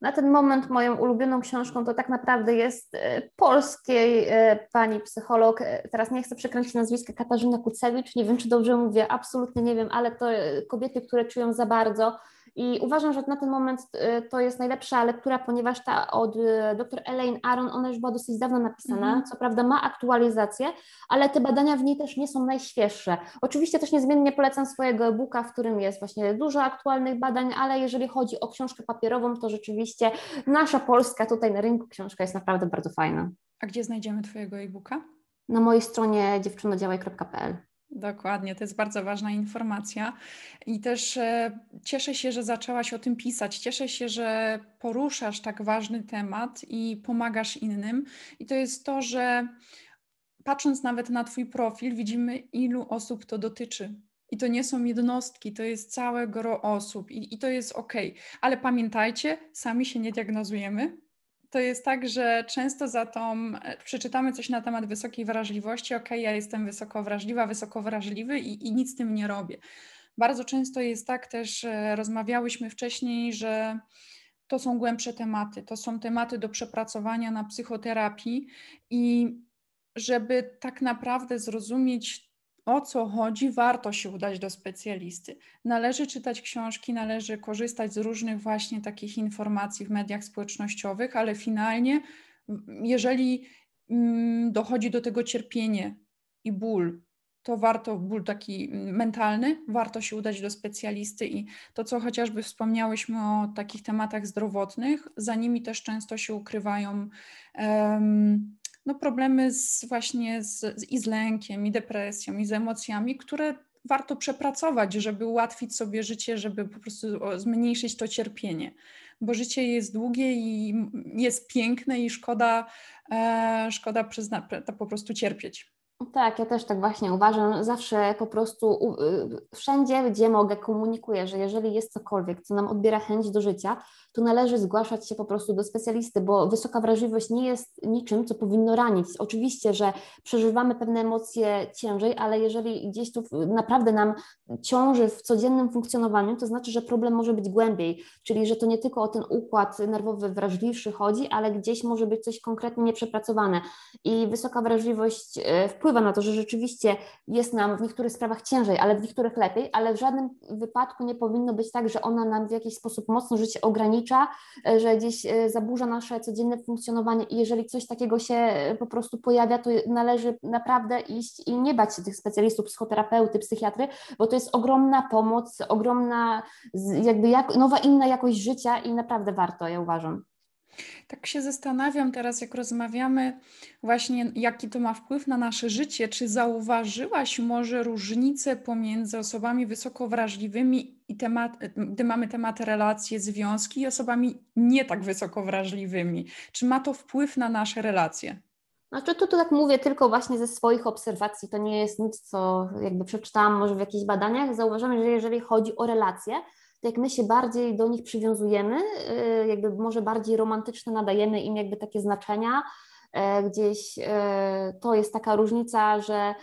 Speaker 2: Na ten moment moją ulubioną książką to tak naprawdę jest e, polskiej e, pani psycholog, e, teraz nie chcę przekręcić nazwiska, Katarzyna Kucewicz, nie wiem czy dobrze mówię, absolutnie nie wiem, ale to kobiety, które czują za bardzo, i uważam, że na ten moment y, to jest najlepsza lektura, ponieważ ta od y, dr Elaine Aron, ona już była dosyć dawno napisana, -hmm. co prawda ma aktualizację, ale te badania w niej też nie są najświeższe. Oczywiście też niezmiennie polecam swojego e-booka, w którym jest właśnie dużo aktualnych badań, ale jeżeli chodzi o książkę papierową, to rzeczywiście nasza polska tutaj na rynku książka jest naprawdę bardzo fajna.
Speaker 1: A gdzie znajdziemy Twojego e-booka?
Speaker 2: Na mojej stronie dziewczynodziałaj.pl.
Speaker 1: Dokładnie, to jest bardzo ważna informacja. I też e, cieszę się, że zaczęłaś o tym pisać. Cieszę się, że poruszasz tak ważny temat i pomagasz innym. I to jest to, że patrząc nawet na Twój profil, widzimy, ilu osób to dotyczy. I to nie są jednostki, to jest całe gro osób i, i to jest ok. Ale pamiętajcie, sami się nie diagnozujemy, to jest tak, że często za tą e, przeczytamy coś na temat wysokiej wrażliwości, ok, ja jestem wysoko wrażliwa, wysoko wrażliwy i, i nic z tym nie robię. Bardzo często jest tak też, rozmawiałyśmy wcześniej, że to są głębsze tematy, to są tematy do przepracowania na psychoterapii i żeby tak naprawdę zrozumieć o co chodzi, warto się udać do specjalisty. Należy czytać książki, należy korzystać z różnych właśnie takich informacji w mediach społecznościowych, ale finalnie, jeżeli mm, dochodzi do tego cierpienie i ból, to warto, ból taki mentalny, warto się udać do specjalisty i to, co chociażby wspomniałyśmy o takich tematach zdrowotnych, za nimi też często się ukrywają um, no, problemy z, właśnie z, z, i z lękiem, i depresją, i z emocjami, które warto przepracować, żeby ułatwić sobie życie, żeby po prostu zmniejszyć to cierpienie. Bo życie jest długie i jest piękne i szkoda, e, szkoda przyzna, po prostu cierpieć.
Speaker 2: Tak, ja też tak właśnie uważam. Zawsze po prostu y, wszędzie, gdzie mogę, komunikuję, że jeżeli jest cokolwiek, co nam odbiera chęć do życia, to należy zgłaszać się po prostu do specjalisty, bo wysoka wrażliwość nie jest niczym, co powinno ranić. Oczywiście, że przeżywamy pewne emocje ciężej, ale jeżeli gdzieś tu naprawdę nam ciąży w codziennym funkcjonowaniu, to znaczy, że problem może być głębiej, czyli że to nie tylko o ten układ nerwowy wrażliwszy chodzi, ale gdzieś może być coś konkretnie nieprzepracowane. I wysoka wrażliwość e, wpływa na to, że rzeczywiście jest nam w niektórych sprawach ciężej, ale w niektórych lepiej, ale w żadnym wypadku nie powinno być tak, że ona nam w jakiś sposób mocno życie ogranicza, e, że gdzieś e, zaburza nasze codzienne funkcjonowanie i jeżeli coś takiego się e, po prostu pojawia, to należy naprawdę iść i nie bać się tych specjalistów, psychoterapeuty, psychiatry, bo to jest ogromna pomoc, ogromna jakby jak, nowa inna jakość życia i naprawdę warto, ja uważam.
Speaker 1: Tak się zastanawiam teraz, jak rozmawiamy, właśnie jaki to ma wpływ na nasze życie. Czy zauważyłaś może różnicę pomiędzy osobami wysoko wrażliwymi i temat, gdy mamy temat relacji, związki i osobami nie tak wysoko wrażliwymi? Czy ma to wpływ na nasze relacje?
Speaker 2: Znaczy, to, to tak mówię tylko właśnie ze swoich obserwacji, to nie jest nic, co jakby przeczytałam może w jakichś badaniach. Zauważamy, że jeżeli chodzi o relacje, to jak my się bardziej do nich przywiązujemy, y, jakby może bardziej romantyczne nadajemy im jakby takie znaczenia, e, gdzieś e, to jest taka różnica, że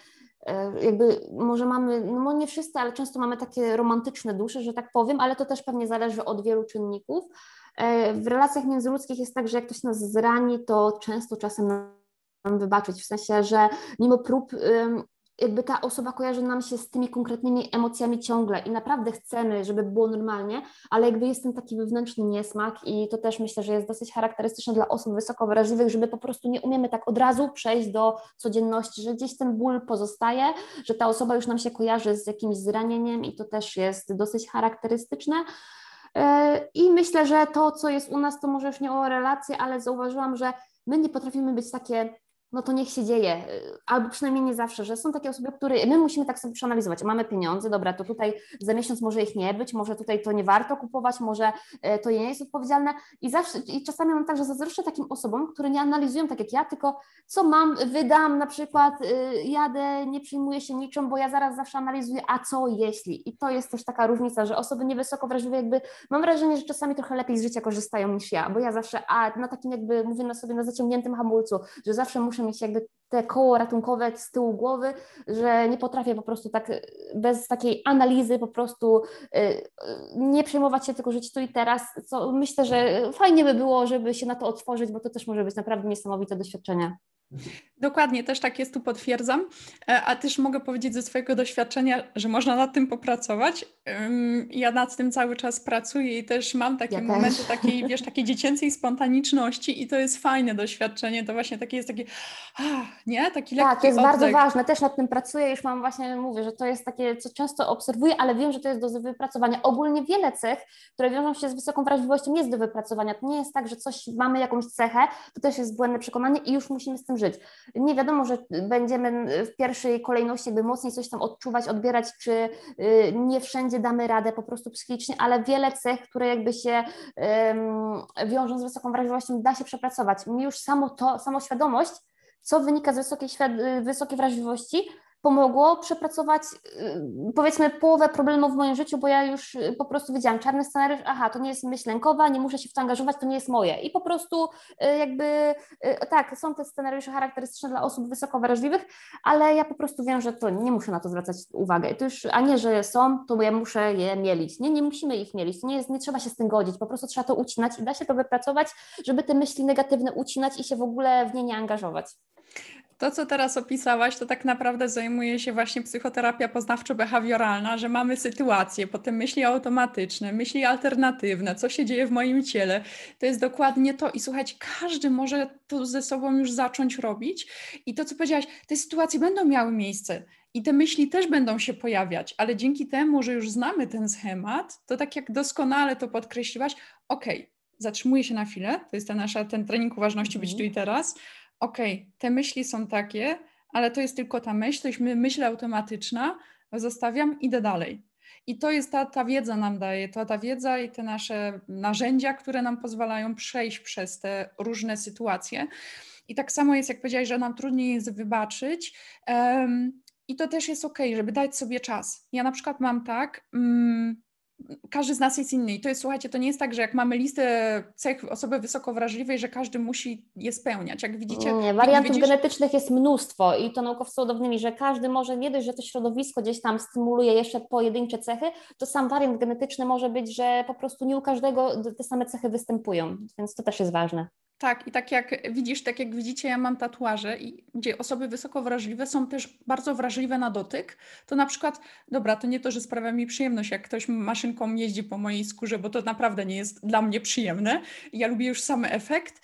Speaker 2: e, jakby może mamy, no nie wszyscy, ale często mamy takie romantyczne dusze, że tak powiem, ale to też pewnie zależy od wielu czynników. w relacjach międzyludzkich jest tak, że jak ktoś nas zrani, to często czasem nam wybaczyć, w sensie, że mimo prób jakby ta osoba kojarzy nam się z tymi konkretnymi emocjami ciągle i naprawdę chcemy, żeby było normalnie, ale jakby jest ten taki wewnętrzny niesmak i to też myślę, że jest dosyć charakterystyczne dla osób wysoko wrażliwych, żeby po prostu nie umiemy tak od razu przejść do codzienności, że gdzieś ten ból pozostaje, że ta osoba już nam się kojarzy z jakimś zranieniem i to też jest dosyć charakterystyczne. E, I myślę, że to, co jest u nas, to może już nie o relacje, ale zauważyłam, że my nie potrafimy być takie no to niech się dzieje, albo przynajmniej nie zawsze, że są takie osoby, które my musimy tak sobie przeanalizować. Mamy pieniądze, dobra, to tutaj za miesiąc może ich nie być, może tutaj to nie warto kupować, może e, to nie jest odpowiedzialne i zawsze, i czasami mam tak, że zazdroszczę takim osobom, które nie analizują tak jak ja, tylko co mam, wydam na przykład, y, jadę, nie przyjmuję się niczym, bo ja zaraz zawsze analizuję, a co jeśli? I to jest też taka różnica, że osoby niewysoko wrażliwe jakby, mam wrażenie, że czasami trochę lepiej z życia korzystają niż ja, bo ja zawsze, a na takim jakby, mówię na sobie na zaciągniętym hamulcu, że zawsze muszę muszę mieć jakby te koło ratunkowe z tyłu głowy, że nie potrafię po prostu tak bez takiej analizy po prostu y, nie przejmować się, tylko żyć tu i teraz, co myślę, że fajnie by było, żeby się na to otworzyć, bo to też może być naprawdę niesamowite doświadczenie.
Speaker 1: Dokładnie, też tak jest, tu potwierdzam. E, a też mogę powiedzieć ze swojego doświadczenia, że można nad tym popracować. Ja nad tym cały czas pracuję i też mam takie ja momenty też. takiej, wiesz, takiej dziecięcej spontaniczności i to jest fajne doświadczenie. To właśnie takie jest takie, nie? Taki
Speaker 2: lekki Tak, to jest oddech. bardzo ważne. Też nad tym pracuję, już mam właśnie, mówię, że to jest takie, co często obserwuję, ale wiem, że to jest do wypracowania. Ogólnie wiele cech, które wiążą się z wysoką wrażliwością jest do wypracowania. To nie jest tak, że coś, mamy jakąś cechę, to też jest błędne przekonanie i już musimy z tym żyć. Nie wiadomo, że będziemy w pierwszej kolejności jakby mocniej coś tam odczuwać, odbierać, czy y, nie wszędzie damy radę po prostu psychicznie, ale wiele cech, które jakby się wiążą z wysoką wrażliwością, da się przepracować. Mi już samo to, samoświadomość, co wynika z wysokiej, wysokiej wrażliwości, pomogło przepracować y, powiedzmy połowę problemów w moim życiu, bo ja już y, po prostu wiedziałam, czarny scenariusz, aha, to nie jest myśl lękowa, nie muszę się w to angażować, to nie jest moje. I po prostu y, jakby tak, są te scenariusze charakterystyczne dla osób wysoko wrażliwych, ale ja po prostu wiem, że to nie muszę na to zwracać uwagę. To już, a nie, że są, to ja muszę je mielić. Nie, nie musimy ich mielić, nie, jest, nie trzeba się z tym godzić, po prostu trzeba to ucinać i da się to wypracować, żeby te myśli negatywne ucinać i się w ogóle w nie nie angażować.
Speaker 1: To, co teraz opisałaś, to tak naprawdę zajmuje się właśnie psychoterapia poznawczo-behawioralna, że mamy sytuacje, potem myśli automatyczne, myśli alternatywne, co się dzieje w moim ciele. To jest dokładnie to. I słuchajcie, każdy może to ze sobą już zacząć robić. I to, co powiedziałaś, te sytuacje będą miały miejsce. I te myśli też będą się pojawiać, ale dzięki temu, że już znamy ten schemat, to tak jak doskonale to podkreśliłaś, ok, zatrzymuję się na chwilę, to jest ta nasza, ten trening uważności mm. być tu i teraz, okej, okay, te myśli są takie, ale to jest tylko ta myśl, to jest myśl automatyczna, zostawiam, idę dalej. I to jest ta, ta wiedza nam daje, to ta wiedza i te nasze narzędzia, które nam pozwalają przejść przez te różne sytuacje. I tak samo jest, jak powiedziałeś, że nam trudniej jest wybaczyć. Um, I to też jest ok, żeby dać sobie czas. Ja na przykład mam tak, um, każdy z nas jest inny. I to jest, słuchajcie, to nie jest tak, że jak mamy listę cech osoby wysoko wrażliwej, że każdy musi je spełniać. Jak widzicie.
Speaker 2: Nie, wariantów widzisz... genetycznych jest mnóstwo i to naukowcy udowodnili, że każdy może nie dość, że to środowisko gdzieś tam stymuluje jeszcze pojedyncze cechy, to sam wariant genetyczny może być, że po prostu nie u każdego te same cechy występują, więc to też jest ważne.
Speaker 1: Tak, i tak jak widzisz, tak jak widzicie, ja mam tatuaże, i gdzie osoby wysoko wrażliwe są też bardzo wrażliwe na dotyk, to na przykład, dobra, to nie to, że sprawia mi przyjemność, jak ktoś maszynką jeździ po mojej skórze, bo to naprawdę nie jest dla mnie przyjemne. Ja lubię już sam efekt,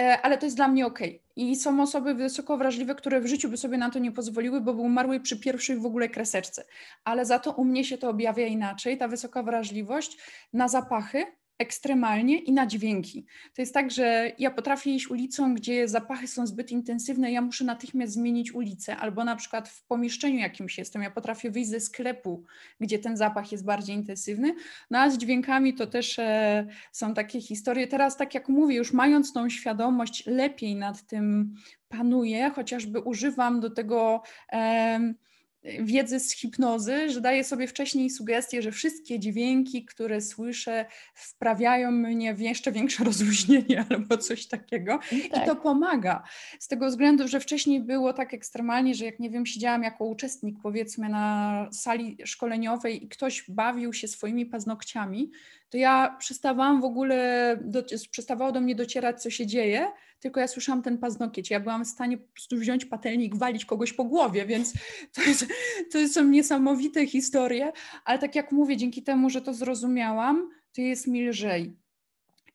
Speaker 1: e, ale to jest dla mnie ok. I są osoby wysoko wrażliwe, które w życiu by sobie na to nie pozwoliły, bo by umarły przy pierwszej w ogóle kreseczce. Ale za to u mnie się to objawia inaczej, ta wysoka wrażliwość na zapachy, ekstremalnie i na dźwięki. To jest tak, że ja potrafię iść ulicą, gdzie zapachy są zbyt intensywne, ja muszę natychmiast zmienić ulicę, albo na przykład w pomieszczeniu jakimś jestem, ja potrafię wyjść ze sklepu, gdzie ten zapach jest bardziej intensywny. No a z dźwiękami to też e, są takie historie. Teraz, tak jak mówię, już mając tą świadomość, lepiej nad tym panuję, chociażby używam do tego. E, wiedzy z hipnozy, że daję sobie wcześniej sugestie, że wszystkie dźwięki, które słyszę, wprawiają mnie w jeszcze większe rozluźnienie albo coś takiego. Tak. I to pomaga. Z tego względu, że wcześniej było tak ekstremalnie, że jak nie wiem, siedziałam jako uczestnik powiedzmy na sali szkoleniowej i ktoś bawił się swoimi paznokciami, to ja przestawałam w ogóle, do, przestawało do mnie docierać, co się dzieje, tylko ja słyszałam ten paznokieć. Ja byłam w stanie po prostu wziąć patelnik, walić kogoś po głowie, więc to, jest, to są niesamowite historie, ale tak jak mówię, dzięki temu, że to zrozumiałam, to jest mi lżej.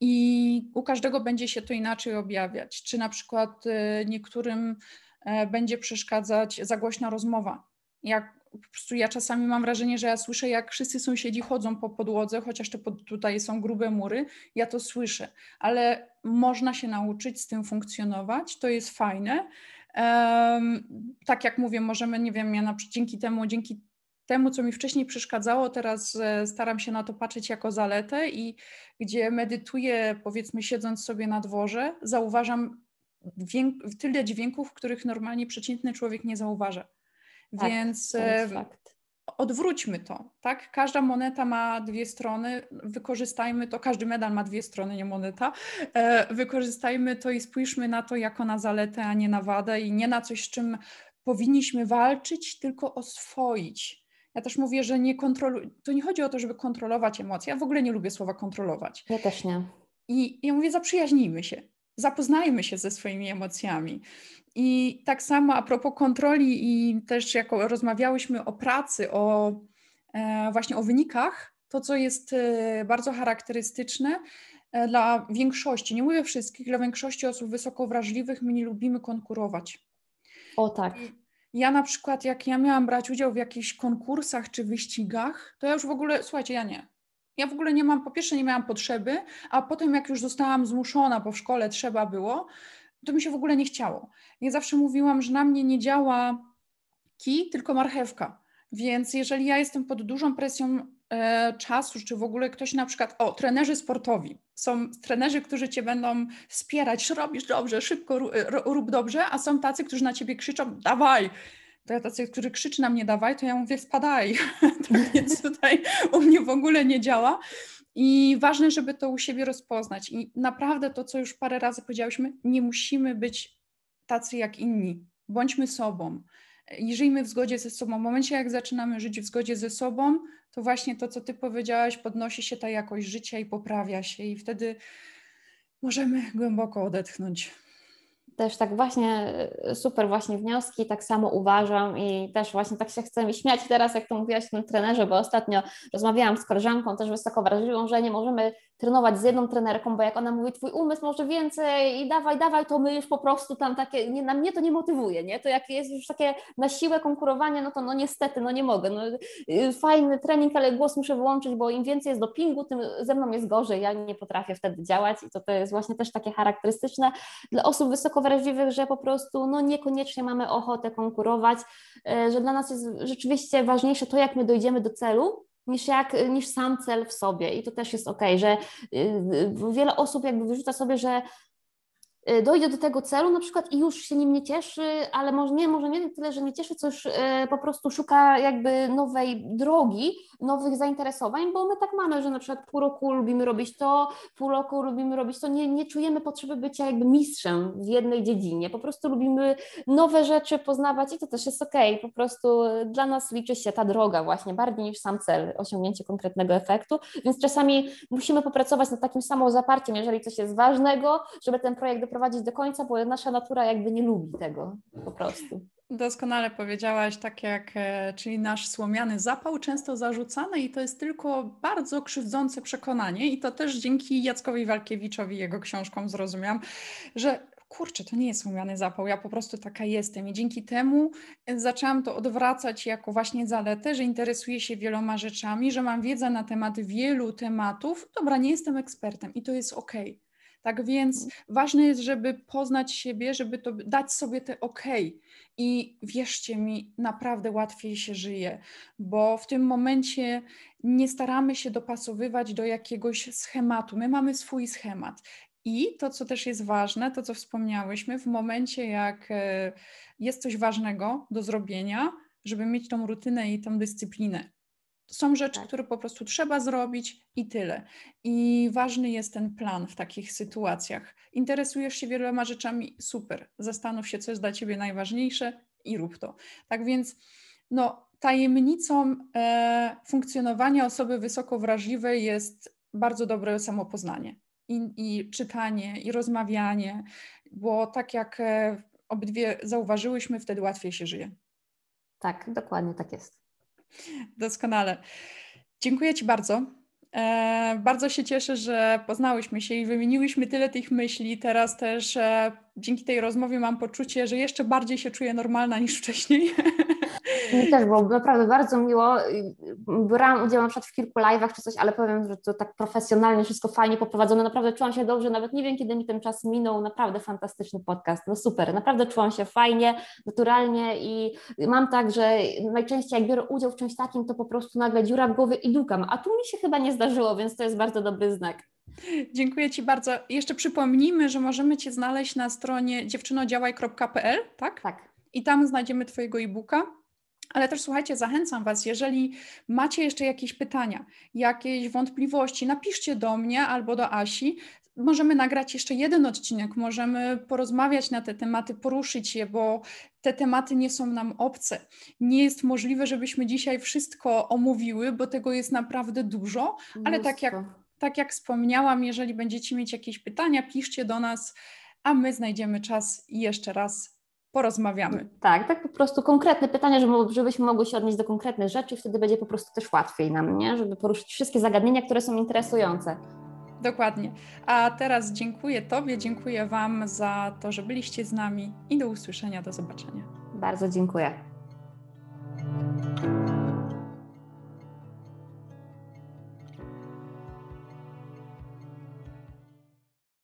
Speaker 1: I u każdego będzie się to inaczej objawiać. Czy na przykład y, niektórym e, będzie przeszkadzać za głośna rozmowa. Jak po prostu ja czasami mam wrażenie, że ja słyszę, jak wszyscy sąsiedzi chodzą po podłodze, chociaż te pod, tutaj są grube mury, ja to słyszę, ale można się nauczyć z tym funkcjonować, to jest fajne. Tak jak mówię, możemy, nie wiem, ja na, dzięki temu, dzięki temu, co mi wcześniej przeszkadzało, teraz e, staram się na to patrzeć jako zaletę i gdzie medytuję, powiedzmy, siedząc sobie na dworze, zauważam dźwięk, tyle dźwięków, których normalnie przeciętny człowiek nie zauważa. Tak, Więc e, odwróćmy to, tak? Każda moneta ma dwie strony, wykorzystajmy to, każdy medal ma dwie strony, nie moneta. E, wykorzystajmy to i spójrzmy na to jako na zaletę, a nie na wadę i nie na coś, z czym powinniśmy walczyć, tylko oswoić. Ja też mówię, że nie kontroluj. To nie chodzi o to, żeby kontrolować emocje. Ja w ogóle nie lubię słowa kontrolować.
Speaker 2: Ja też nie.
Speaker 1: I ja mówię, zaprzyjaźnijmy się, zapoznajmy się ze swoimi emocjami. I tak samo a propos kontroli i też jako rozmawiałyśmy o pracy, o e, właśnie o wynikach, to co jest e, bardzo charakterystyczne e, dla większości, nie mówię wszystkich, dla większości osób wysoko wrażliwych, my nie lubimy konkurować.
Speaker 2: O tak.
Speaker 1: Ja na przykład, jak ja miałam brać udział w jakichś konkursach czy wyścigach, to ja już w ogóle, słuchajcie, ja nie. Ja w ogóle nie mam, po pierwsze nie miałam potrzeby, a potem jak już zostałam zmuszona, bo w szkole trzeba było, to mi się w ogóle nie chciało. Ja zawsze mówiłam, że na mnie nie działa kij, tylko marchewka. Więc jeżeli ja jestem pod dużą presją e, czasu, czy w ogóle ktoś na przykład, o, trenerzy sportowi, są trenerzy, którzy cię będą wspierać, robisz dobrze, szybko rób dobrze, a są tacy, którzy na ciebie krzyczą, dawaj. To ja tacy, którzy krzyczy na mnie dawaj, to ja mówię spadaj. więc tutaj u mnie w ogóle nie działa. I ważne, żeby to u siebie rozpoznać. I naprawdę to, co już parę razy powiedziałyśmy, nie musimy być tacy jak inni. Bądźmy sobą. I żyjmy w zgodzie ze sobą. W momencie, jak zaczynamy żyć w zgodzie ze sobą, to właśnie to, co ty powiedziałaś, podnosi się ta jakość życia i poprawia się, i wtedy możemy głęboko odetchnąć
Speaker 2: też tak właśnie e, super właśnie wnioski, tak samo uważam i też właśnie tak się chcę mi śmiać teraz, jak to mówiłaś o tym trenerze, bo ostatnio rozmawiałam z koleżanką też wysoko wrażliwą, że nie możemy trenować z jedną trenerką, bo jak ona mówi, twój umysł może więcej i dawaj, dawaj, to my już po prostu tam takie, nie, na mnie to nie motywuje, nie? To jak jest już takie na siłę konkurowanie, no to no niestety, no nie mogę. No, y, fajny trening, ale głos muszę wyłączyć, bo im więcej jest dopingu, tym ze mną jest gorzej, ja nie potrafię wtedy działać i to, to jest właśnie też takie charakterystyczne dla osób wysoko wrażliwych, że po prostu no niekoniecznie mamy ochotę konkurować, y, że dla nas jest rzeczywiście ważniejsze to, jak my dojdziemy do celu, niż, jak, niż sam cel w sobie. I to też jest ok, że y, wiele osób jakby wyrzuca sobie, że dojdzie do tego celu na przykład i już się nim nie cieszy, ale może nie, może nie tyle, że nie cieszy, co już y, po prostu szuka jakby nowej drogi, nowych zainteresowań, bo my tak mamy, że na przykład pół roku lubimy robić to, pół roku lubimy robić to, nie, nie czujemy potrzeby bycia jakby mistrzem w jednej dziedzinie, po prostu lubimy nowe rzeczy poznawać i to też jest okej, okay. po prostu dla nas liczy się ta droga właśnie bardziej niż sam cel, osiągnięcie konkretnego efektu, więc czasami musimy popracować nad takim samozaparciem, jeżeli coś jest ważnego, żeby ten projekt doprowadzić do końca, bo nasza natura jakby nie lubi tego po prostu.
Speaker 1: Doskonale powiedziałaś, tak jak, e, czyli nasz słomiany zapał, często zarzucany i to jest tylko bardzo krzywdzące przekonanie i to też dzięki Jackowi Walkiewiczowi, jego książkom zrozumiałam, że kurczę, to nie jest słomiany zapał, ja po prostu taka jestem i dzięki temu zaczęłam to odwracać jako właśnie zaletę, że interesuję się wieloma rzeczami, że mam wiedzę na temat wielu tematów. Dobra, nie jestem ekspertem i to jest okej. Okay tak więc mhm. ważne jest, żeby poznać siebie, żeby to dać sobie te ok. I wierzcie mi, naprawdę łatwiej się żyje, bo w tym momencie nie staramy się dopasowywać do jakiegoś schematu. My mamy swój schemat. I to, co też jest ważne, to co wspomniałyśmy, w momencie, jak e, jest coś ważnego do zrobienia, żeby mieć tą rutynę i tą dyscyplinę. Są rzeczy, tak. które po prostu trzeba zrobić i tyle. I ważny jest ten plan w takich sytuacjach. Interesujesz się wieloma rzeczami, super. Zastanów się, co jest dla ciebie najważniejsze i rób to. Tak więc, no, tajemnicą e, funkcjonowania osoby wysoko wrażliwej jest bardzo dobre samopoznanie. I, I, czytanie, i rozmawianie, bo tak jak e, obydwie zauważyłyśmy, wtedy łatwiej się żyje.
Speaker 2: Tak, dokładnie tak jest.
Speaker 1: Doskonale. Dziękuję Ci bardzo. E, bardzo się cieszę, że poznałyśmy się i wymieniłyśmy tyle tych myśli. Teraz też e, dzięki tej rozmowie mam poczucie, że jeszcze bardziej się czuję normalna niż wcześniej.
Speaker 2: Mi też było naprawdę bardzo miło. Brałam udział na przykład w kilku live'ach czy coś, ale powiem, że to tak profesjonalnie, wszystko fajnie poprowadzone. Naprawdę czułam się dobrze, nawet nie wiem, kiedy mi ten czas minął. Naprawdę fantastyczny podcast. No super, naprawdę czułam się fajnie, naturalnie i mam tak, że najczęściej jak biorę udział w czymś takim, to po prostu nagle dziura w głowie i dukam, a tu mi się chyba nie zdarzyło, więc to jest bardzo dobry znak.
Speaker 1: Dziękuję Ci bardzo. Jeszcze przypomnijmy, że możemy Cię znaleźć na stronie dziewczynodziałaj.pl, tak?
Speaker 2: Tak.
Speaker 1: I tam znajdziemy Twojego e-booka. Ale też słuchajcie, zachęcam Was, jeżeli macie jeszcze jakieś pytania, jakieś wątpliwości, napiszcie do mnie albo do Asi. Możemy nagrać jeszcze jeden odcinek, możemy porozmawiać na te tematy, poruszyć je, bo te tematy nie są nam obce. Nie jest możliwe, żebyśmy dzisiaj wszystko omówiły, bo tego jest naprawdę dużo, ale tak jak, tak jak wspomniałam, jeżeli będziecie mieć jakieś pytania, piszcie do nas, a my znajdziemy czas i jeszcze raz porozmawiamy.
Speaker 2: Tak, tak po prostu konkretne pytania, żebyśmy mogli się odnieść do konkretnych rzeczy, wtedy będzie po prostu też łatwiej nam, nie? żeby poruszyć wszystkie zagadnienia, które są interesujące.
Speaker 1: Dokładnie. A teraz dziękuję Tobie, dziękuję Wam za to, że byliście z nami i do usłyszenia, do zobaczenia.
Speaker 2: Bardzo dziękuję.